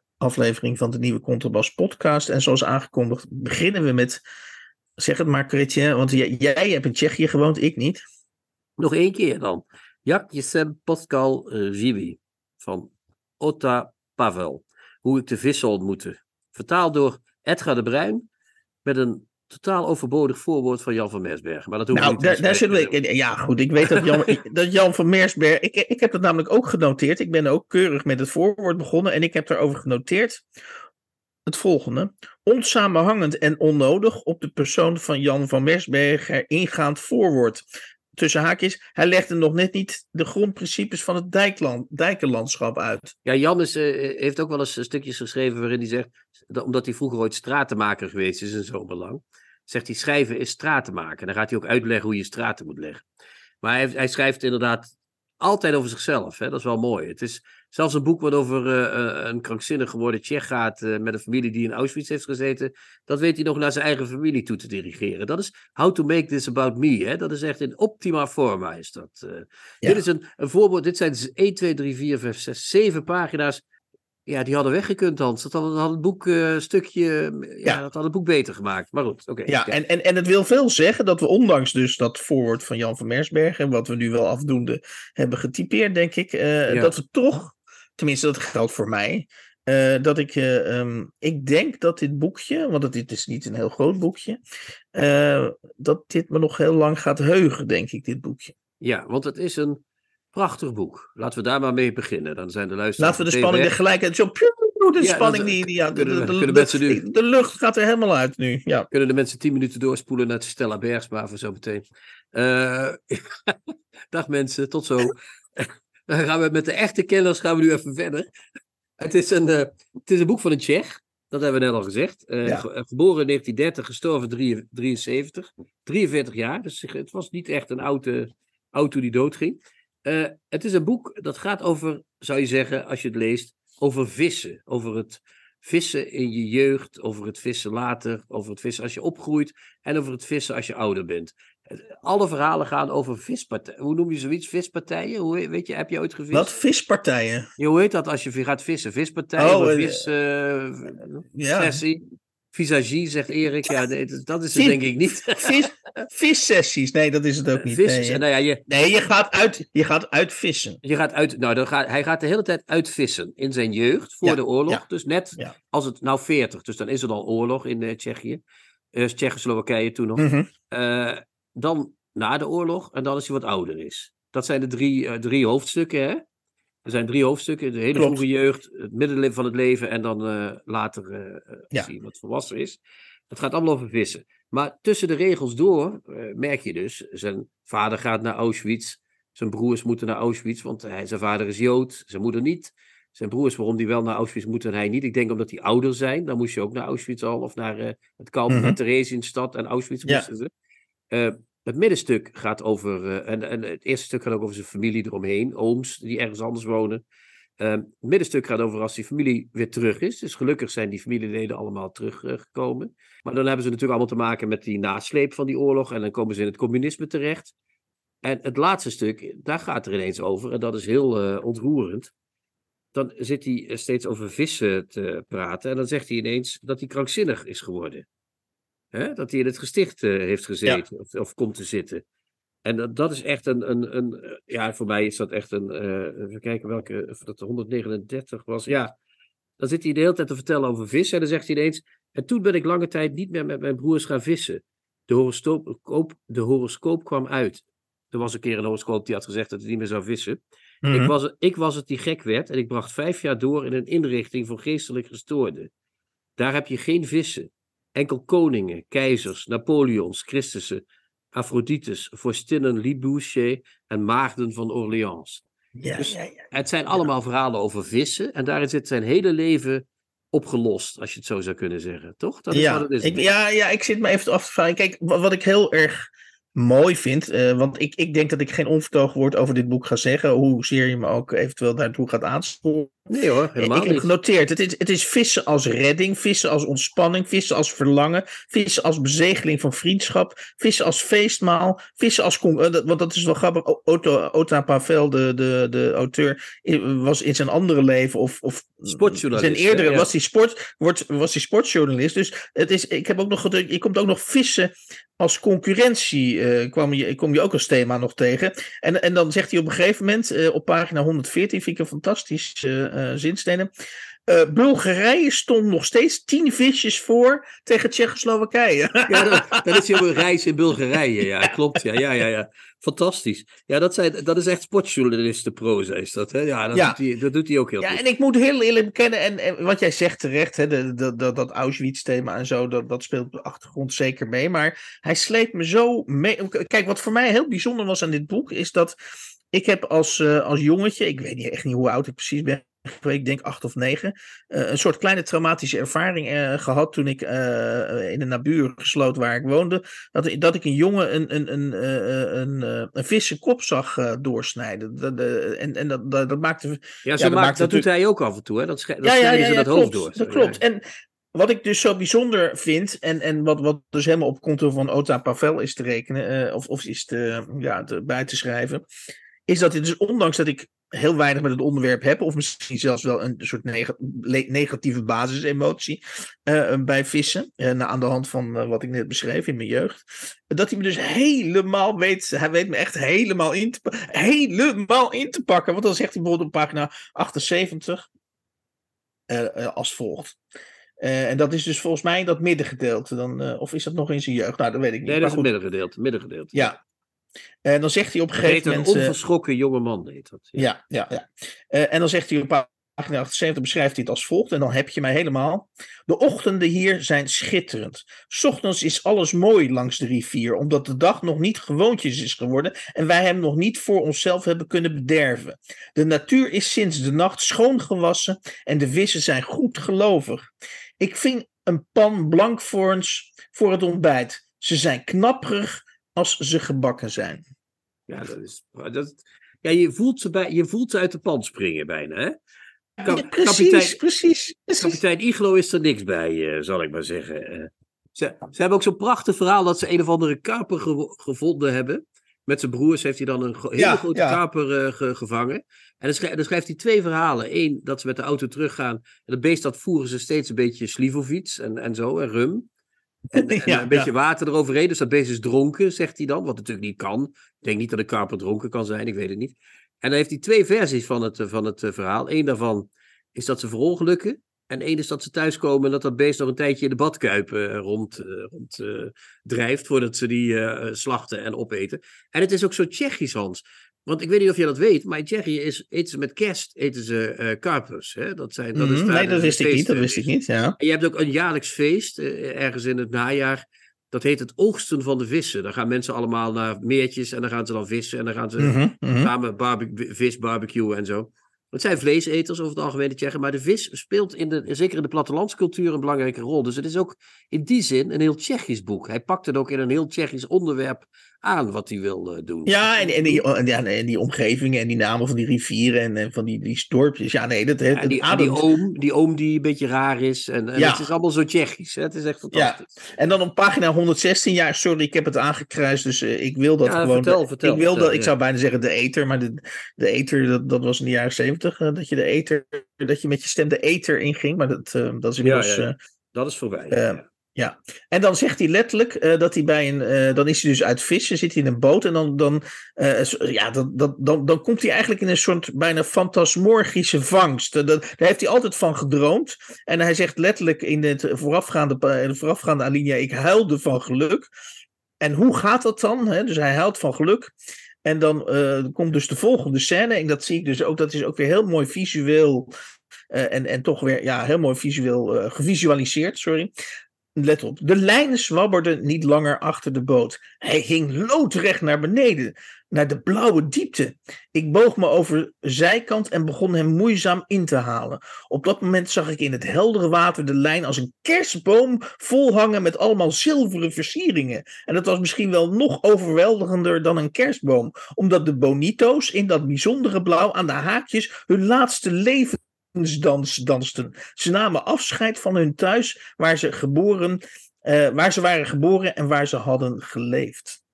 107e aflevering van de nieuwe Contrabas podcast. En zoals aangekondigd beginnen we met, zeg het maar Chrétien, want jij, jij hebt in Tsjechië gewoond, ik niet. Nog één keer dan. Jak Jesem Pascal eh, van Otta Pavel. Hoe ik de vissen ontmoette. Vertaald door Edgar de Bruin met een totaal overbodig voorwoord van Jan van Mersbergen. Maar dat hoeft Nou, niet daar, daar zullen we. Ja, goed. Ik weet dat Jan, dat Jan van Meersberg. Ik, ik heb dat namelijk ook genoteerd. Ik ben ook keurig met het voorwoord begonnen. En ik heb daarover genoteerd. Het volgende. Onsamenhangend en onnodig op de persoon van Jan van Meersberger ingaand voorwoord. Tussen haakjes. Hij legde nog net niet de grondprincipes van het dijkland, dijkenlandschap uit. Ja, Jan is, eh, heeft ook wel eens stukjes geschreven waarin hij zegt, dat, omdat hij vroeger ooit stratenmaker geweest is in zo'n belang, zegt hij schrijven is straten maken. En dan gaat hij ook uitleggen hoe je straten moet leggen. Maar hij, hij schrijft inderdaad altijd over zichzelf. Hè? Dat is wel mooi. Het is zelfs een boek wat over eh, eh, een krankzinnig geworden Tsjech gaat eh, met een familie die in Auschwitz heeft gezeten. Dat weet hij nog naar zijn eigen familie toe te dirigeren. Dat is How to Make This About Me. Hè? Dat is echt in optima forma is dat. Ja. Dit is een, een voorbeeld. Dit zijn 1, 2, 3, 4, 5, 6, 7 pagina's. Ja, die hadden weggekund, Hans. Dat had, had het boek eh, een stukje. Ja, Ja. dat had het boek beter gemaakt. Maar goed, oké. Ja, en, en, en het wil veel zeggen dat we ondanks dus dat voorwoord van Jan van Mersbergen, wat we nu wel afdoende hebben getypeerd, denk ik, eh, Ja. dat we toch, tenminste dat geldt voor mij, eh, dat ik, eh, ehm, ik denk dat dit boekje, want het, dit is niet een heel groot boekje, eh, dat dit me nog heel lang gaat heugen, denk ik, dit boekje. Ja, want het is een prachtig boek. Laten we daar maar mee beginnen. Dan zijn de luisteraars. Laten we de spanning weg. gelijk uit, zo, de Ja, spanning dat- die, die ja, de, kunnen- de, de, kunnen mensen nu- de lucht gaat er helemaal uit nu, ja. Kunnen de mensen 10 minuten doorspoelen naar Stella Bergsma voor zo meteen. Eh, dag mensen, tot zo. Dan gaan we met de echte kenners gaan we nu even verder. Het is een, eh, het is een boek van een Tsjech. Dat hebben we net al gezegd. Eh, Ja. eh, geboren in 1930, gestorven 73. 43 jaar. Dus het was niet echt een oude auto die doodging. Eh, het is een boek dat gaat over, zou je zeggen, als je het leest, over vissen. Over het vissen in je jeugd, over het vissen later, over het vissen als je opgroeit en over het vissen als je ouder bent. Eh, Alle verhalen gaan over vispartijen. Hoe noem je zoiets? Vispartijen? Hoe, weet je, heb je ooit gevist? Wat vispartijen? Ja, hoe heet dat als je gaat vissen? Vispartijen? Oh, of eh, vis, Ja. sessie? Visagie, zegt Erik. Ja, nee, dat- is het Vis- denk ik niet. Vis, vissessies, nee, dat is het ook niet. Vissen, nee, nou ja, je, Nee, je gaat uit, je gaat uit vissen. Je gaat uit, nou, dan gaat, hij gaat de hele tijd uitvissen in zijn jeugd voor Ja, de oorlog. ja, Dus net ja. als het, nou 40, dus dan is er al oorlog in eh, Tsjechië. Eh Tsjechoslowakije toen nog. Mhm. Eh, dan na de oorlog en dan als hij wat ouder is. Dat zijn de drie, drie hoofdstukken, hè? Er zijn drie hoofdstukken. De hele Klopt. vroege jeugd, het middenleven van het leven en dan eh, later als Ja. wat volwassen is. Het gaat allemaal over vissen. Maar tussen de regels door merk je dus, zijn vader gaat naar Auschwitz. Zijn broers moeten naar Auschwitz, want hij, zijn vader is Jood, zijn moeder niet. Zijn broers, waarom die wel naar Auschwitz moeten en hij niet. Ik denk omdat die ouder zijn. Dan moest je ook naar Auschwitz al, of naar het kamp, Mhm. naar Theresienstad en Auschwitz Ja. moesten ze. Het middenstuk gaat over, eh, en, het eerste stuk gaat ook over zijn familie eromheen, ooms die ergens anders wonen. Eh, het middenstuk gaat over als die familie weer terug is. Dus gelukkig zijn die familieleden allemaal teruggekomen. maar dan hebben ze natuurlijk allemaal te maken met die nasleep van die oorlog. En dan komen ze in het communisme terecht. En het laatste stuk, daar gaat er ineens over. En dat is heel eh, ontroerend. Dan zit hij eh, steeds over vissen te praten. En dan zegt hij ineens dat hij krankzinnig is geworden. Hè? Dat hij in het gesticht eh, heeft gezeten. Of, of komt te zitten. En dat, dat is echt een, een, een. eh, Ja, voor mij is dat echt een. eh, even kijken welke. Of dat 139 was. Ja. Dan zit hij de hele tijd te vertellen over vissen. En dan zegt hij ineens. En toen ben ik lange tijd niet meer met mijn broers gaan vissen. De horoscoop, de horoscoop kwam uit. Er was een keer een horoscoop die had gezegd dat hij niet meer zou vissen. Mhm. Ik, was, ik was het die gek werd en ik bracht vijf jaar door in een inrichting voor geestelijk gestoorden. Daar heb je geen vissen. Enkel koningen, keizers, Napoleons, Christussen, Afrodites, vorstinnen Libouché en maagden van Orléans. Ja, Dus- ja, ja. Het zijn allemaal verhalen over vissen en daarin zit zijn hele leven opgelost, als je het zo zou kunnen zeggen. Toch? Dat is ja, wat het is. ik, ja, ja, ik zit me even af te vragen. Kijk, wa- wat ik heel erg mooi vind, eh, want ik, ik denk dat ik geen onvertogen woord over dit boek ga zeggen, hoezeer je me ook eventueel daartoe gaat aansporen. Nee hoor, helemaal ik heb genoteerd, het is, het is vissen als redding, vissen als ontspanning, vissen als verlangen, vissen als bezegeling van vriendschap, vissen als feestmaal, vissen als... eh, dat- Want dat is wel grappig, Otto, Ota Pavel, de, de, de auteur, was in zijn andere leven of... of Sportjournalist, Zijn eerdere ja. was hij sport, wordt, was hij sportjournalist. Dus het is, ik heb ook nog je komt ook nog vissen als concurrentie, eh, kwam je, kom je ook als thema nog tegen. En, en dan zegt hij op een gegeven moment, eh, op pagina 114, vind ik een fantastisch eh eh, zinsnede. Eh, Bulgarije stond nog steeds tien visjes voor tegen Tsjechoslowakije. Ja, dat, dat is jouw reis in Bulgarije. Ja, klopt. Ja, ja, ja, ja. Fantastisch. Ja, dat, zijn, dat is echt sportjournalistenproza, is dat. Hè? Ja, dat, Ja. Doet hij, dat doet hij ook heel Ja, goed. en ik moet heel eerlijk bekennen, en, en wat jij zegt terecht, hè, de, de, de- dat Auschwitz-thema en zo, dat, dat speelt op de achtergrond zeker mee. Maar hij sleept me zo mee. Kijk, wat voor mij heel bijzonder was aan dit boek, is dat ik heb als, eh, als jongetje, ik weet niet, echt niet hoe oud ik precies ben, ik denk acht of negen, eh, een soort kleine traumatische ervaring eh, gehad toen ik eh, in een nabuur gesloten waar ik woonde, dat, ik- dat ik een jongen een, een, een, een, een kop zag doorsnijden. Dat, eh, en en dat, dat, dat maakte Ja, dat maakt, dat doet hij ook af en toe. Hè? Dat, dat ze dat hoofd door. Dat klopt. En wat ik dus zo bijzonder vind, en, en wat, wat dus helemaal op konto van Ota Pavel is te rekenen, of, of is te, ja, te, bij te schrijven, is dat het dus ondanks dat ik heel weinig met het onderwerp heb, of misschien zelfs wel een soort neg- negatieve basisemotie eh, bij vissen, eh, na- aan de hand van eh, wat ik net beschreef in mijn jeugd, dat hij me dus helemaal weet, hij weet me echt helemaal in te, helemaal in te pakken. Want dan zegt hij bijvoorbeeld op pagina 78, eh, eh, als volgt. Eh, en dat is dus volgens mij dat middengedeelte. Dan, eh, of is dat nog in zijn jeugd? Nou, dat weet ik niet. Nee, dat is het middengedeelte. middengedeelte. Ja. En dan zegt hij op een gegeven een moment. eh, onverschrokken jonge man, heet dat. ja, ja, ja. Eh, en dan zegt hij op pagina 78, beschrijft hij het als volgt. En dan heb je mij helemaal. De ochtenden hier zijn schitterend. 's Ochtends is alles mooi langs de rivier, omdat de dag nog niet gewoontjes is geworden en wij hem nog niet voor onszelf hebben kunnen bederven. De natuur is sinds de nacht schoongewassen en de vissen zijn goed gelovig. Ik ving een pan blankvoorns voor het ontbijt. Ze zijn knapperig als ze gebakken zijn. Ja, dat is, dat, ja je, voelt ze bij, je voelt ze uit de pan springen bijna, hè? Kap- Ja, precies, kapitein- precies, precies. Kapitein Iglo is er niks bij, eh, zal ik maar zeggen. Eh, ze, ze hebben ook zo'n prachtig verhaal dat ze een of andere kaper gevo- gevonden hebben. Met zijn broers heeft hij dan een hele Ja, grote ja. kaper eh, ge- gevangen. En dan schrijft hij twee verhalen. Eén, dat ze met de auto teruggaan. En dat beest dat voeren ze steeds een beetje Slivovits en, en zo, en rum. En, en Ja, een beetje ja. water eroverheen. Dus dat beest is dronken, zegt hij dan. Wat natuurlijk niet kan. Ik denk niet dat een kaper dronken kan zijn, ik weet het niet. En dan heeft hij twee versies van het, eh, van het eh, verhaal. Eén daarvan is dat ze verongelukken. En één is dat ze thuiskomen en dat dat beest nog een tijdje in de badkuip rond, eh, rond eh, drijft. Voordat ze die slachten en opeten. En het is ook zo Tsjechisch, Hans. Want ik weet niet of je dat weet, maar in Tsjechië is, eten ze met kerst eten ze eh karpers. Hè? Dat zijn, dat is Mhm, nee, dat wist ik niet. Dat feest, wist eh, ik niet, ja. en je hebt ook een jaarlijks feest, eh, ergens in het najaar. Dat heet het oogsten van de vissen. Dan gaan mensen allemaal naar meertjes en dan gaan ze dan vissen. En dan gaan ze Mhm, mhm. samen barbe- vis barbecuen en zo. Het zijn vleeseters over het algemeen, de Tsjechen. Maar de vis speelt in de, zeker in de plattelandscultuur een belangrijke rol. Dus het is ook in die zin een heel Tsjechisch boek. Hij pakt het ook in een heel Tsjechisch onderwerp aan wat hij wil doen. Ja, en, en, die, ja, en die omgevingen en die namen van die rivieren en, en van die, die dorpjes. Ja, nee, dat heeft die, die oom, die oom die een beetje raar is. En, en Ja. het is allemaal zo Tsjechisch. Hè? Het is echt fantastisch. En dan op pagina 116, ja, sorry, ik heb het aangekruist, dus eh, ik wil dat Ja, gewoon. vertel, vertel, ik wil vertel, dat, ik ja. zou bijna zeggen de eter, maar de, de eter, dat, dat was in de jaren 70, eh, dat je de eter, dat je met je stem de eter inging, maar dat, eh, dat is inmiddels. Ja, ja. Dat is voorbij. Ja. En dan zegt hij letterlijk eh, dat hij bij een. eh, dan is hij dus uit vissen, zit hij in een boot. En dan, dan, eh, ja, dan, dan, dan, dan komt hij eigenlijk in een soort bijna fantasmorgische vangst. Dat, daar heeft hij altijd van gedroomd. En hij zegt letterlijk in het voorafgaande, in de voorafgaande alinea: Ik huilde van geluk. En hoe gaat dat dan? Hè? Dus hij huilt van geluk. En dan komt dus de volgende scène. En dat zie ik dus ook. Dat is ook weer heel mooi visueel. en, en toch weer ja, heel mooi visueel gevisualiseerd. Sorry. Let op, de lijnen zwabberden niet langer achter de boot. Hij hing loodrecht naar beneden, naar de blauwe diepte. Ik boog me over zijkant en begon hem moeizaam in te halen. Op dat moment zag ik in het heldere water de lijn als een kerstboom volhangen met allemaal zilveren versieringen. En dat was misschien wel nog overweldigender dan een kerstboom, omdat de bonito's in dat bijzondere blauw aan de haakjes hun laatste leven dans dansten. Ze namen afscheid van hun thuis waar ze geboren, eh, waar ze waren geboren en waar ze hadden geleefd.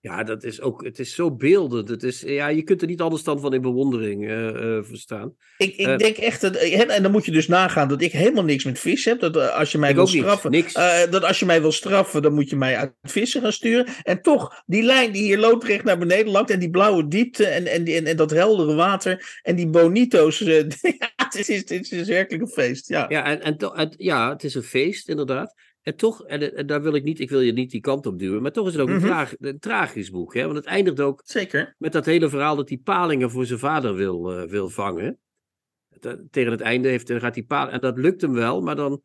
Ja, dat is ook, het is zo beeldend. Het is, ja, je kunt er niet anders dan van in bewondering eh, eh, verstaan. Ik, ik denk echt dat, en dan moet je dus nagaan dat ik helemaal niks met vis heb. Dat als je mij wil straffen, niks. dat als je mij wil straffen, dan moet je mij uit vissen gaan sturen. En toch, die lijn die hier loodrecht naar beneden langt en die blauwe diepte en, en, en, en dat heldere water en die bonito's. eh, het, is, het is werkelijk een feest. Ja, Ja, en, en, to- en- ja, het is een feest, inderdaad. En toch, en, en daar wil ik niet, ik wil je niet die kant op duwen, maar toch is het ook een, Mhm. traag- een tragisch boek. Hè? Want het eindigt ook zeker. met dat hele verhaal dat hij palingen voor zijn vader wil, eh, wil vangen. Dat- tegen het einde heeft, dan gaat hij palingen, en dat lukt hem wel, maar dan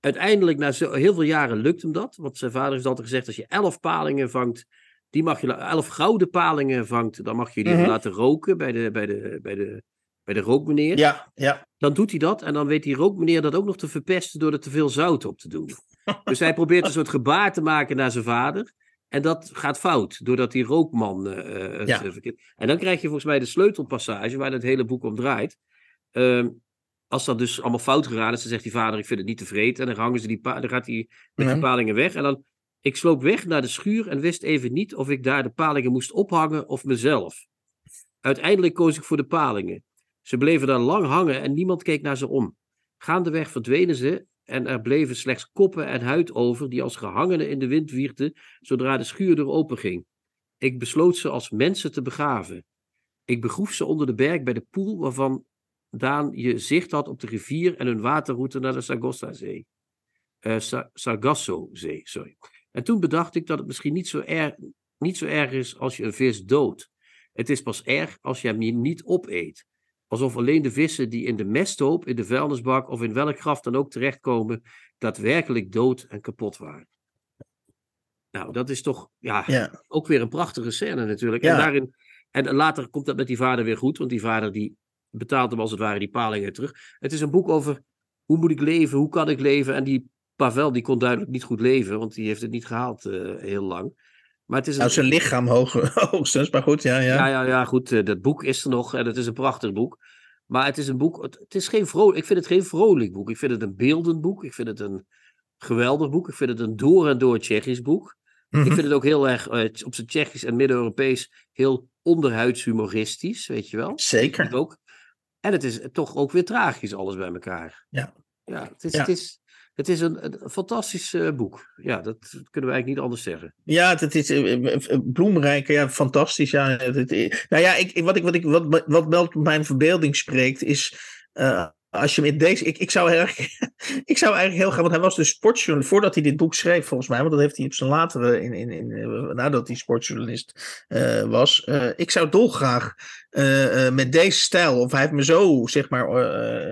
uiteindelijk, na zo, heel veel jaren, lukt hem dat. Want zijn vader heeft altijd gezegd, als je elf palingen vangt, die mag je, elf gouden palingen vangt, dan mag je die Mhm. laten roken bij de, bij de, bij de, bij de rookmeneer. Ja, ja. Dan doet hij dat en dan weet die rookmeneer dat ook nog te verpesten door er te veel zout op te doen. Dus hij probeert een soort gebaar te maken naar zijn vader. En dat gaat fout, doordat die rookman het Ja. eh, verkeerd... En dan krijg je volgens mij de sleutelpassage waar het hele boek om draait. Ehm, als dat dus allemaal fout gegaan is, dan zegt die vader, ik vind het niet tevreden. En dan, hangen ze die dan gaat hij met Ja. die palingen weg. En dan, ik sloop weg naar de schuur en wist even niet of ik daar de palingen moest ophangen of mezelf. Uiteindelijk koos ik voor de palingen. Ze bleven daar lang hangen en niemand keek naar ze om. Gaandeweg verdwenen ze en er bleven slechts koppen en huid over die als gehangenen in de wind wierden zodra de schuurdeur openging. Ik besloot ze als mensen te begraven. Ik begroef ze onder de berg bij de poel waarvan Daan je zicht had op de rivier en hun waterroute naar de Sargassozee. Eh, Sa- Sargassozee, sorry. En toen bedacht ik dat het misschien niet zo, erg, niet zo erg is als je een vis doodt. Het is pas erg als je hem niet opeet. Alsof alleen de vissen die in de mesthoop, in de vuilnisbak of in welk graf dan ook terechtkomen, daadwerkelijk dood en kapot waren. Nou, dat is toch ja, ja. ook weer een prachtige scène natuurlijk. Ja. En, daarin, en later komt dat met die vader weer goed, want die vader die betaalt hem als het ware die palingen terug. Het is een boek over hoe moet ik leven, hoe kan ik leven. En die Pavel die kon duidelijk niet goed leven, want die heeft het niet gehaald eh, heel lang. Maar het is een, Nou, zijn lichaam hoog, hoogstens, maar goed, ja, ja. ja, ja, ja, goed. eh, dat boek is er nog en het is een prachtig boek. Maar het is een boek, het, het is geen vrolijk, ik vind het geen vrolijk boek. Ik vind het een beeldend boek. Ik vind het een geweldig boek. Ik vind het een door en door Tsjechisch boek. Mhm. Ik vind het ook heel erg eh, op zijn Tsjechisch en Midden-Europees heel onderhuids humoristisch, weet je wel. Zeker. Ook. En het is toch ook weer tragisch, alles bij elkaar. Ja. Ja, het is, Ja. Het is, het is een, fantastisch eh, boek. Ja, dat kunnen we eigenlijk niet anders zeggen. Ja, het is eh, eh, bloemrijk, ja, fantastisch. Ja, nou ja, ik, wat, ik, wat, ik, wat, wat wel mijn verbeelding spreekt, is als je met deze. Ik, ik, zou erg, ik zou eigenlijk heel graag, want hij was dus sportjournalist voordat hij dit boek schreef, volgens mij, want dat heeft hij op zijn latere, in, in, in, eh, nadat hij sportjournalist eh, was. Eh, ik zou dolgraag met deze stijl, of hij heeft me zo, zeg maar,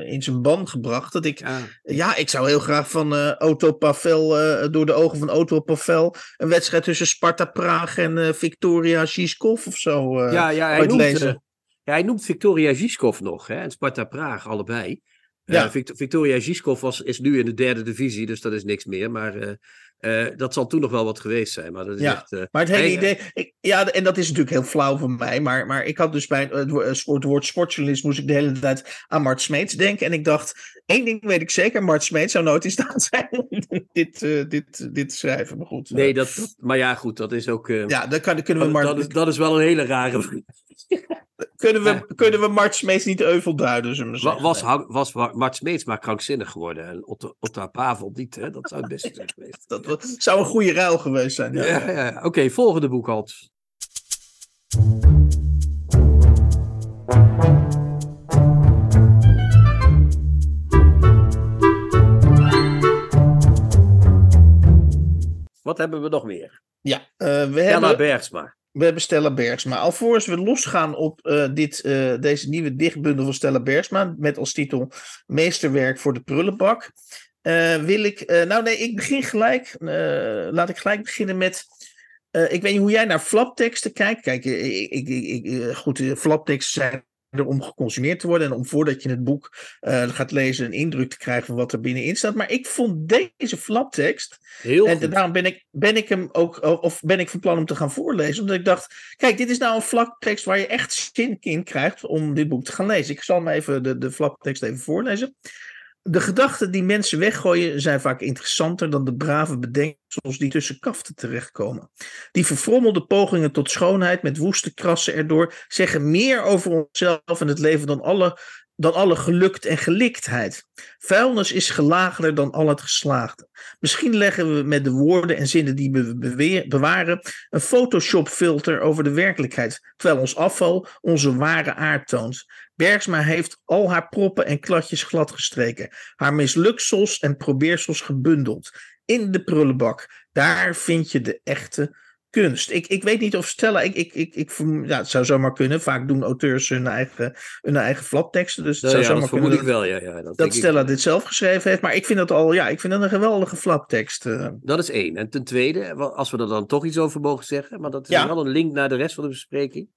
in zijn ban gebracht, dat ik Ja, ja, ik zou heel graag van Otto Pavel, door de ogen van Otto Pavel, een wedstrijd tussen Sparta Praag en Victoria Žižkov of zo ja, ja, hij noemt, ja, hij noemt Victoria Žižkov nog hè, en Sparta Praag allebei. Eh, Ja. Victoria Žižkov was, is nu in de derde divisie, dus dat is niks meer. Maar eh, eh, dat zal toen nog wel wat geweest zijn. Maar dat is Ja, echt, maar het hele hij- idee, ik, ja, en dat is natuurlijk heel flauw van mij, maar, maar ik had dus bij het, wo- het woord sportjournalist moest ik de hele tijd aan Mart Smeets denken. En ik dacht, één ding weet ik zeker, Mart Smeets zou nooit in staat zijn om dit, dit, dit te schrijven. Maar goed, Nee, dat, maar ja, goed, dat is ook. ja, dan, kan, dan kunnen, we dat, Mart, dat is, dat is wel een hele rare. kunnen, we, kunnen we Mart Smeets niet euvel duiden, Wa- zeggen. Was, was Wa- Mart Smeets maar krankzinnig geworden en Otto, Otto Pavel niet, hè? Dat zou het beste zijn geweest. Dat zou een goede ruil geweest zijn. Ja. Ja, ja. Oké, volgende boek, Hans. Wat hebben we nog meer? Ja, eh, we, Ella hebben, Bergsma. We hebben Stella Bergsma. Alvorens we losgaan op eh, dit, eh, deze nieuwe dichtbundel van Stella Bergsma, met als titel Meesterwerk voor de prullenbak, eh, wil ik. nou, nee, ik begin gelijk. laat ik gelijk beginnen met. ik weet niet hoe jij naar flapteksten kijkt. Kijk, ik, ik, ik, goed, flapteksten zijn om geconsumeerd te worden en om voordat je het boek eh, gaat lezen een indruk te krijgen van wat er binnenin staat. Maar ik vond deze flaptekst Heel en goed. daarom ben ik, ben ik hem ook, of ben ik van plan om te gaan voorlezen. Omdat ik dacht, kijk, dit is nou een flaptekst waar je echt zin in krijgt om dit boek te gaan lezen. Ik zal hem even de, de flaptekst even voorlezen. De gedachten die mensen weggooien zijn vaak interessanter dan de brave bedenksels die tussen kaften terechtkomen. Die verfrommelde pogingen tot schoonheid met woeste krassen erdoor zeggen meer over onszelf en het leven dan alle dan alle gelukt en geliktheid. Vuilnis is gelaagder dan al het geslaagde. Misschien leggen we met de woorden en zinnen die we bewaren een Photoshop-filter over de werkelijkheid, terwijl ons afval onze ware aard toont. Bergsma heeft al haar proppen en kladjes gladgestreken, haar misluksels en probeersels gebundeld. In de prullenbak, daar vind je de echte kunst. Ik, ik weet niet of Stella, ik, ik, ik, ik, ja, het zou zomaar kunnen. Vaak doen auteurs hun eigen, hun eigen flapteksten. Dus het zou ja, zomaar kunnen ik wel, ja, ja, dat, dat Stella dit zelf geschreven heeft. Maar ik vind dat al, ja, ik vind dat een geweldige flaptekst. Uh. Dat is één. En ten tweede, als we er dan toch iets over mogen zeggen, maar dat is wel een link naar de rest van de bespreking.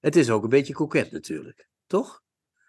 Het is ook een beetje koket natuurlijk, toch?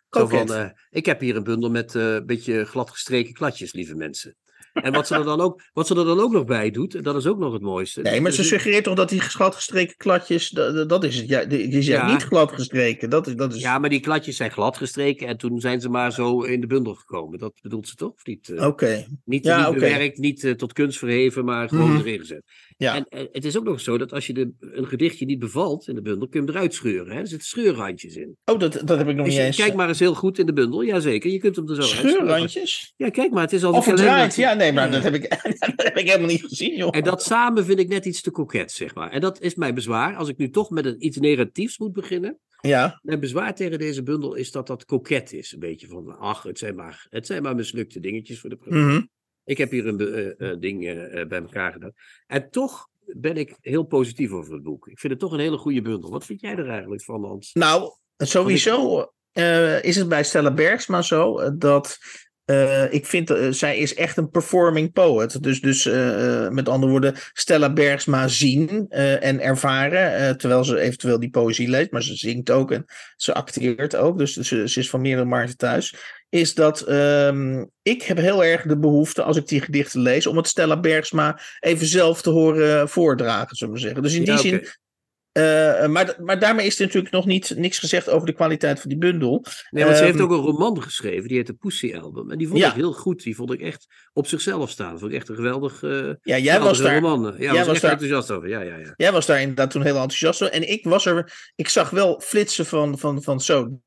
Van, uh, ik heb hier een bundel met uh, een beetje gladgestreken kladjes, lieve mensen. En wat ze, er dan ook, wat ze er dan ook nog bij doet, dat is ook nog het mooiste. Nee, maar ze Dus- suggereert toch dat die gladgestreken kladjes, dat, dat is het. Ja, die zijn Ja. niet gladgestreken. Dat is, dat is... Ja, maar die kladjes zijn gladgestreken en toen zijn ze maar zo in de bundel gekomen. Dat bedoelt ze toch? Of niet? eh? Oké. Niet, Ja, niet bewerkt, niet eh, tot kunst verheven, maar gewoon Mhm. erin gezet. Ja. En eh, het is ook nog zo dat als je de, een gedichtje niet bevalt in de bundel, kun je hem eruit scheuren. Hè? Er zitten scheurrandjes in. Oh, dat, dat heb ik nog Dus niet eens. kijk maar eens heel goed in de bundel. Jazeker, je kunt hem er zo uit scheuren. Scheurrandjes? Ja, kijk maar, het is al Of verdraaid. Ja, nee, maar Ja. dat heb, ik, dat heb ik helemaal niet gezien, joh. En dat samen vind ik net iets te koket, zeg maar. En dat is mijn bezwaar. Als ik nu toch met een, iets negatiefs moet beginnen. Ja, Mijn bezwaar tegen deze bundel is dat dat koket is. Een beetje van, ach, het zijn maar, het zijn maar mislukte dingetjes voor de pret. mhm. Ik heb hier een eh, eh, ding eh, bij elkaar gedaan. En toch ben ik heel positief over het boek. Ik vind het toch een hele goede bundel. Wat vind jij er eigenlijk van, Hans? Nou, sowieso is het bij Stella Bergsma zo dat eh, ik vind eh, zij is echt een performing poet. Dus, dus eh, met andere woorden, Stella Bergsma zien en ervaren, terwijl ze eventueel die poëzie leest, maar ze zingt ook en ze acteert ook, dus ze, ze is van meerdere markten thuis. Is dat ehm, ik heb heel erg de behoefte, als ik die gedichten lees, om het Stella Bergsma even zelf te horen voordragen, zullen we zeggen. Dus in die Ja, zin oké. eh, maar, maar daarmee is er natuurlijk nog niet, niks gezegd over de kwaliteit van die bundel. Nee, want ze heeft Ehm, ook een roman geschreven, die heet de Pussy Album. En die vond Ja. ik heel goed. Die vond ik echt op zichzelf staan. Vond ik echt een geweldig, eh Ja, jij was, daar, roman. Ja, jij was, was echt daar- enthousiast over. Ja, ja, ja. jij was daar inderdaad toen heel enthousiast over. En ik was er, ik zag wel flitsen van, van, van zo.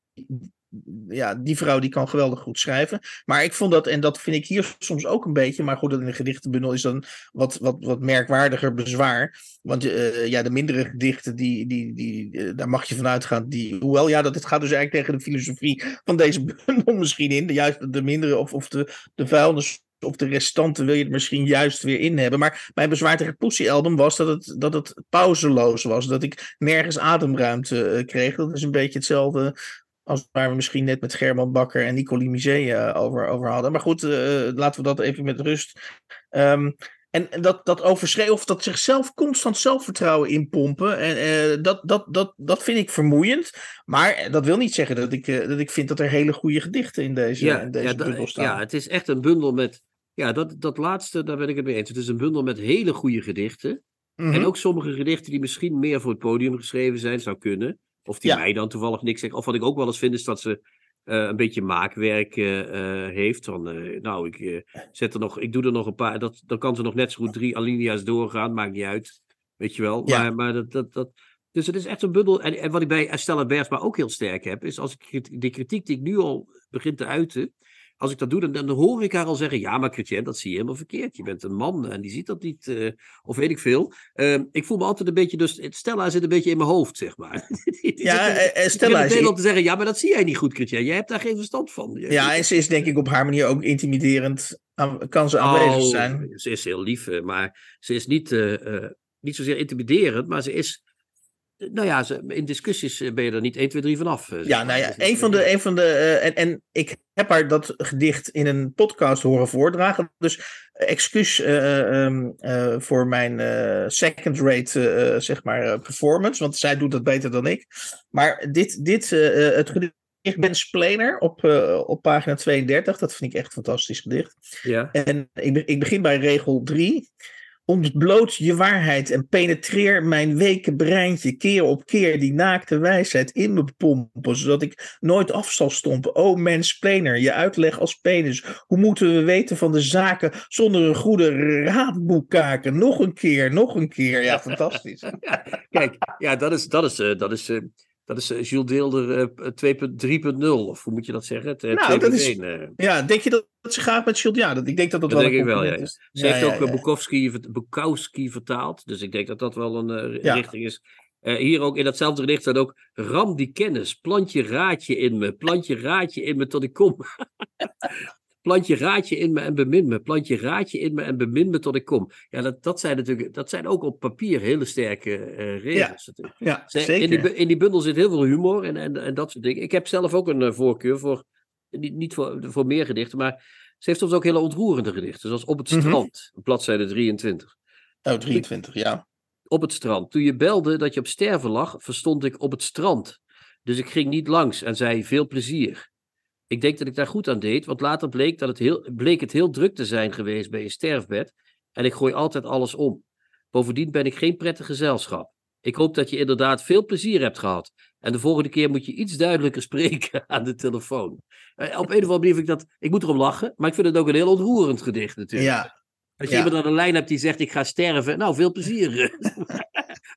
Ja, die vrouw die kan geweldig goed schrijven. Maar ik vond dat, en dat vind ik hier soms ook een beetje, maar goed, dat in een gedichtenbundel is dan wat, wat, wat merkwaardiger bezwaar. Want eh, ja, de mindere gedichten, die, die, die, eh, daar mag je vanuit gaan. Die, hoewel, ja, dat, het gaat dus eigenlijk tegen de filosofie van deze bundel misschien in. De, juist de mindere of, of de, de vuilnis of de restanten wil je er misschien juist weer in hebben. Maar mijn bezwaar tegen het Pussy album was dat het, dat het pauzeloos was. Dat ik nergens ademruimte eh, kreeg. Dat is een beetje hetzelfde als waar we misschien net met German Bakker en Nico Limizé eh, over, over hadden. Maar goed, eh, laten we dat even met rust. Ehm, en dat, dat overschreeuwen of dat zichzelf constant zelfvertrouwen inpompen. En, eh, dat, dat, dat, dat vind ik vermoeiend. Maar dat wil niet zeggen dat ik, eh, dat ik vind dat er hele goede gedichten in deze, Ja, in deze ja, bundel staan. ja, het is echt een bundel met. Ja, dat, dat laatste, daar ben ik het mee eens. Het is een bundel met hele goede gedichten. Mhm. En ook sommige gedichten die misschien meer voor het podium geschreven zijn, zou kunnen. Of die Ja. mij dan toevallig niks zeggen. Of wat ik ook wel eens vind, is dat ze eh, een beetje maakwerk eh, eh, heeft. Van, eh, nou, ik, zet er nog, ik doe er nog een paar. Dat, dan kan ze nog net zo goed drie alinea's doorgaan. Maakt niet uit. Weet je wel. Ja. Maar, maar dat, dat, dat, dus het is echt een bundel. En, en wat ik bij Stella Bergsma ook heel sterk heb, is als ik de kritiek die ik nu al begin te uiten. Als ik dat doe, dan, dan hoor ik haar al zeggen: Ja, maar Chrétien, dat zie je helemaal verkeerd. Je bent een man en die ziet dat niet. eh, of weet ik veel. Ehm, ik voel me altijd een beetje. Dus Stella zit een beetje in mijn hoofd, zeg maar. Die Ja, zit- eh, eh, die Stella begint is, al te zeggen: Ja, maar dat zie jij niet goed, Chrétien. Jij hebt daar geen verstand van. Je- ja, en ze is denk ik op haar manier ook intimiderend. aan- kan ze aanwezig Oh, zijn. Ze is heel lief, maar ze is niet, niet zozeer intimiderend, maar ze is. Nou ja, in discussies eh, ben je er niet 1, 2, 3 vanaf. eh, Ja, nou ja, Dus een van de. Een van de eh, en, en ik heb haar dat gedicht in een podcast horen voordragen. Dus eh, excuus eh, ehm, eh, voor mijn eh, second-rate eh, zeg maar, eh, performance. Want zij doet dat beter dan ik. Maar dit, dit eh, eh, het gedicht Ben Splainer op, eh, op pagina 32. Dat vind ik echt een fantastisch gedicht. Ja. En ik, ik begin bij regel 3. Ontbloot je waarheid en penetreer mijn weke breintje keer op keer die naakte wijsheid in me pompen, zodat ik nooit af zal stompen. O mansplainer, je uitleg als penis. Hoe moeten we weten van de zaken zonder een goede raadboekkaken? Nog een keer, nog een keer. Ja, fantastisch. Kijk, ja, dat is, dat is, eh, dat is, eh, Dat is uh, Jules Deelder uh, 2.3.0, of hoe moet je dat zeggen? Uh, nou, dat is, ja, denk je dat, dat ze gaat met Jules? Ja, dat, ik denk dat dat, dat wel denk ik wel, ja. Is. Ze ja, heeft ja, ook. Bukowski, Bukowski vertaald, dus ik denk dat dat wel een richting is. hier ook in datzelfde gedicht staat ook: Ram die kennis, plant je raadje in me, plant je raadje in me tot ik kom. Plant je raadje in me en bemin me. Plant je raadje in me en bemin me tot ik kom. Ja, dat, dat, zijn, natuurlijk, dat zijn ook op papier hele sterke uh, regels. Ja, ja zeker. In die, in die bundel zit heel veel humor en, en, en dat soort dingen. Ik heb zelf ook een uh, voorkeur voor, niet, niet voor, voor meer gedichten, maar ze heeft soms ook hele ontroerende gedichten. Zoals Op het mm -hmm. strand, bladzijde 23. Oh, 23, ja. Op het strand. Toen je belde dat je op sterven lag, verstond ik op het strand. Dus ik ging niet langs en zei veel plezier. Ik denk dat ik daar goed aan deed, want later bleek, dat het heel, bleek het heel druk te zijn geweest bij je sterfbed. En ik gooi altijd alles om. Bovendien ben ik geen prettig gezelschap. Ik hoop dat je inderdaad veel plezier hebt gehad. En de volgende keer moet je iets duidelijker spreken aan de telefoon. Op een of andere manier vind ik dat. Ik moet erom lachen, maar ik vind het ook een heel ontroerend gedicht natuurlijk. Ja. Als je ja. iemand aan de lijn hebt die zegt: Ik ga sterven. Nou, veel plezier.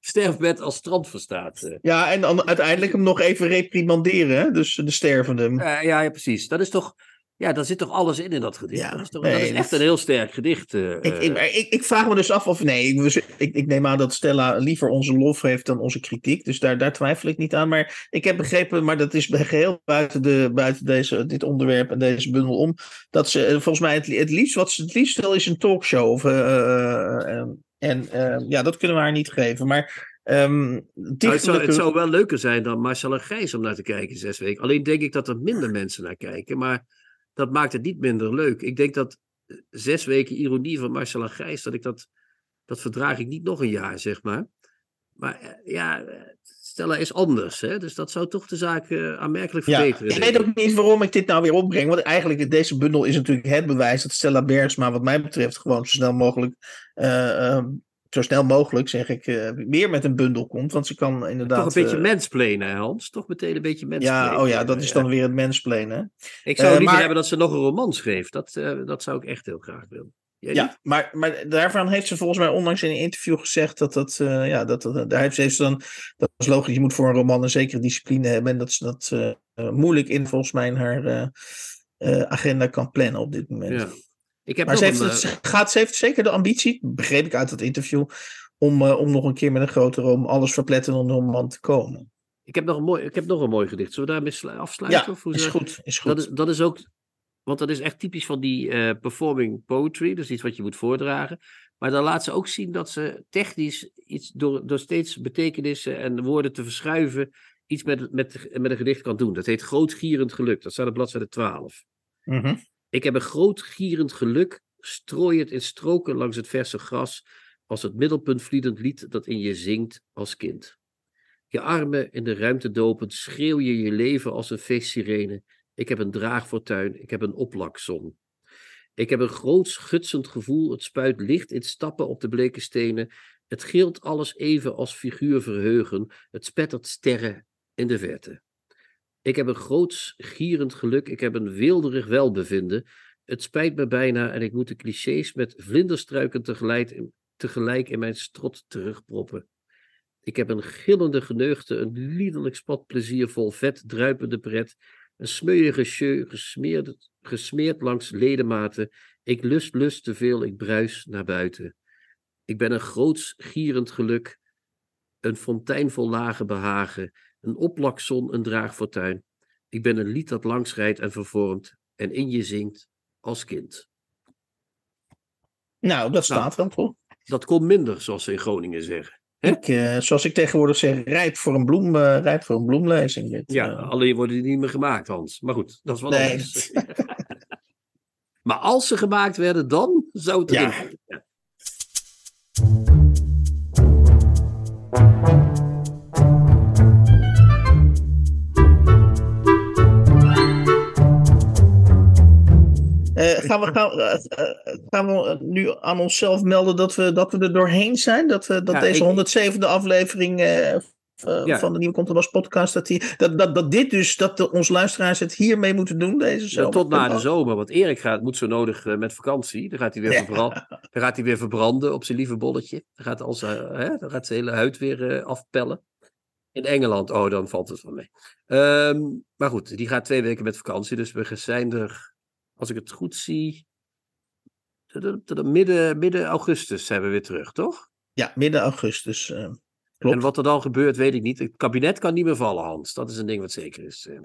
sterfbed als strand verstaat. Ja, en dan uiteindelijk hem nog even reprimanderen, hè? dus de stervende. Uh, ja, ja, precies. Dat is toch. Ja, daar zit toch alles in in dat gedicht. Ja, dat, is toch, nee, dat is echt een heel sterk gedicht. Uh, ik, ik, ik, ik, vraag me dus af of. Nee, ik, ik, neem aan dat Stella liever onze lof heeft dan onze kritiek. Dus daar, daar twijfel ik niet aan. Maar ik heb begrepen, maar dat is geheel buiten, de, buiten deze, dit onderwerp en deze bundel om. Dat ze volgens mij het, het liefst, wat ze het liefst wil, is een talkshow. Of, uh, en uh, ja, dat kunnen we haar niet geven. Maar. Um, nou, het, zou, het, zou, wel leuker zijn dan Marcel en Gijs om naar te kijken zes weken. Alleen denk ik dat er minder mensen naar kijken. Maar dat maakt het niet minder leuk. Ik denk dat zes weken ironie van Marcel en Gijs, dat ik dat. Dat verdraag ik niet nog een jaar, zeg maar. Maar ja, Stella is anders. Hè? Dus dat zou toch de zaak uh, aanmerkelijk verbeteren. Ja, ik weet ook niet waarom ik dit nou weer opbreng. Want eigenlijk, deze bundel is natuurlijk het bewijs dat Stella Bergsma, wat mij betreft, gewoon zo snel mogelijk. Uh, uh, zo snel mogelijk, zeg ik, weer met een bundel komt. Want ze kan inderdaad. Toch een beetje mensplenen, Hans? Toch meteen een beetje mensplenen. Ja, oh ja, dat is dan weer het mensplenen. Ik zou liever maar... hebben dat ze nog een roman schreef. Dat, dat zou ik echt heel graag willen. Ja, maar, maar daarvan heeft ze volgens mij onlangs in een interview gezegd dat dat, uh, ja, dat, dat, daar heeft ze dan, dat is logisch, je moet voor een roman een zekere discipline hebben en dat ze dat uh, moeilijk in volgens mij in haar uh, agenda kan plannen op dit moment. Ja. Ik heb maar ze heeft, een, gaat, ze heeft zeker de ambitie, begreep ik uit dat interview, om, om nog een keer met een grotere roman, alles verpletterende roman te komen. Ik heb nog een mooi, ik heb nog een mooi gedicht. Zullen we daarmee afsluiten? Ja, of hoe is, goed, is goed. Dat is, dat is ook want dat is echt typisch van die uh, performing poetry. Dus iets wat je moet voordragen. Maar dan laat ze ook zien dat ze technisch iets door, door steeds betekenissen en woorden te verschuiven. iets met, met, met een gedicht kan doen. Dat heet Groot Gierend Geluk. Dat staat op bladzijde 12. Mm -hmm. Ik heb een groot gierend geluk. Strooi het in stroken langs het verse gras. Als het middelpuntvliedend lied dat in je zingt als kind. Je armen in de ruimte dopend, schreeuw je je leven als een feestsirene ik heb een draagfortuin. Ik heb een oplakzon. Ik heb een groot schutsend gevoel. Het spuit licht in stappen op de bleke stenen. Het gilt alles even als figuur verheugen. Het spettert sterren in de verte. Ik heb een groot gierend geluk. Ik heb een wilderig welbevinden. Het spijt me bijna en ik moet de clichés met vlinderstruiken tegelijk, tegelijk in mijn strot terugproppen. Ik heb een gillende geneugte, een liederlijk spat pleziervol vet druipende pret. Een smeuïge sjeu, gesmeerd, gesmeerd langs ledematen. Ik lust, lust te veel, ik bruis naar buiten. Ik ben een groots gierend geluk, een fontein vol lage behagen, een oplakzon, een draagfortuin. Ik ben een lied dat langs rijdt en vervormt en in je zingt als kind. Nou, dat staat nou, wel, toch? Dat komt minder, zoals ze in Groningen zeggen. Ik, uh, zoals ik tegenwoordig zeg, rijp voor een, bloem, uh, rijp voor een bloemlezing. Dit, ja, uh... alleen worden die niet meer gemaakt, Hans. Maar goed, dat is wel nee. anders. maar als ze gemaakt werden, dan zou het erin. Ja. ja. Gaan, we, gaan, uh, gaan, we nu aan onszelf melden dat we, dat we er doorheen zijn? Dat, dat ja, deze ik... 107e aflevering ja. van de Nieuwe Contrabas podcast, dat, die, dat, dat, dat dit dus, dat de, onze luisteraars het hiermee moeten doen deze zomer? tot na de zomer, want Erik gaat, moet zo nodig met vakantie. Dan gaat hij weer, verbranden, dan gaat hij weer verbranden op zijn lieve bolletje. Dan gaat, als, hè, dan gaat zijn hele huid weer afpellen. In Engeland, oh, dan valt het wel mee. Ehm, maar goed, die gaat twee weken met vakantie. Dus we zijn er, als ik het goed zie, midden, midden augustus zijn we weer terug, toch? Ja, midden augustus. Uh, klopt. En wat er dan gebeurt, weet ik niet. Het kabinet kan niet meer vallen, Hans. Dat is een ding wat zeker is. eh.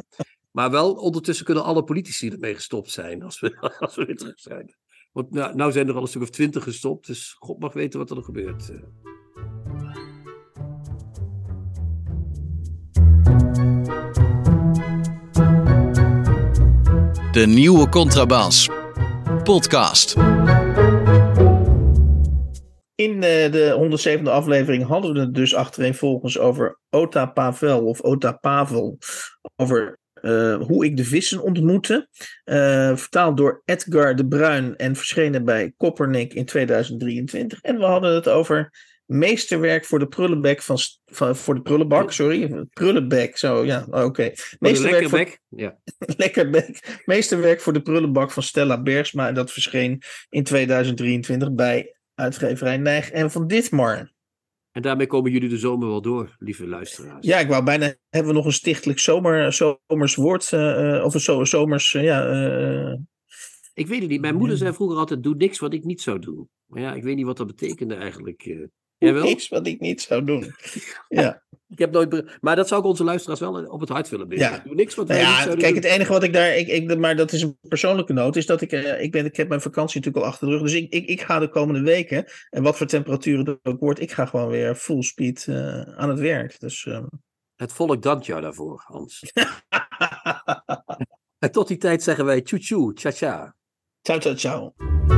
Maar wel, ondertussen kunnen alle politici ermee gestopt zijn als we, als we weer terug zijn. Want nou, nou zijn er al een stuk of twintig gestopt, dus God mag weten wat er gebeurt. De nieuwe Contrabas. Podcast. In eh, de 107e aflevering hadden we het dus achtereenvolgens over Ota Pavel of Ota Pavel. Over eh, hoe ik de vissen ontmoette. Eh, vertaald door Edgar de Bruin en verschenen bij Koppernik in 2023. En we hadden het over meesterwerk voor de prullenbek van, van voor de prullenbak, sorry. Prullenbek, zo ja, oké. Meesterwerk voor? Ja. Lekker bek. Meesterwerk voor de prullenbak van Stella Bergsma. En dat verscheen in 2023 bij uitgeverij Nijg en Van Ditmar. En daarmee komen jullie de zomer wel door, lieve luisteraars. Ja, ik wou bijna... Hebben we nog een stichtelijk zomer, zomers woord? eh, eh, of een zo, zomers... eh, ja, Ik weet het niet. Mijn moeder zei vroeger altijd: doe niks wat ik niet zou doen. Maar ja, ik weet niet wat dat betekende eigenlijk. Jij wel? Iets wat ik niet zou doen. Ja, Ik heb nooit. Maar dat zou ik onze luisteraars wel op het hart willen brengen. Ja. Doe niks wat nou wij ja kijk, doen. het enige wat ik daar... Ik, ik, maar dat is een persoonlijke noot. Is dat ik... eh, ik, ben, ik heb mijn vakantie natuurlijk al achter de rug. Dus ik, ik, ik ga de komende weken... En wat voor temperaturen het ook wordt... Ik ga gewoon weer full speed eh, aan het werk. Dus... ehm, Het volk dankt jou daarvoor, Hans. En tot die tijd zeggen wij tjoe tjoe, tja tja. ciao, ciao, ciao.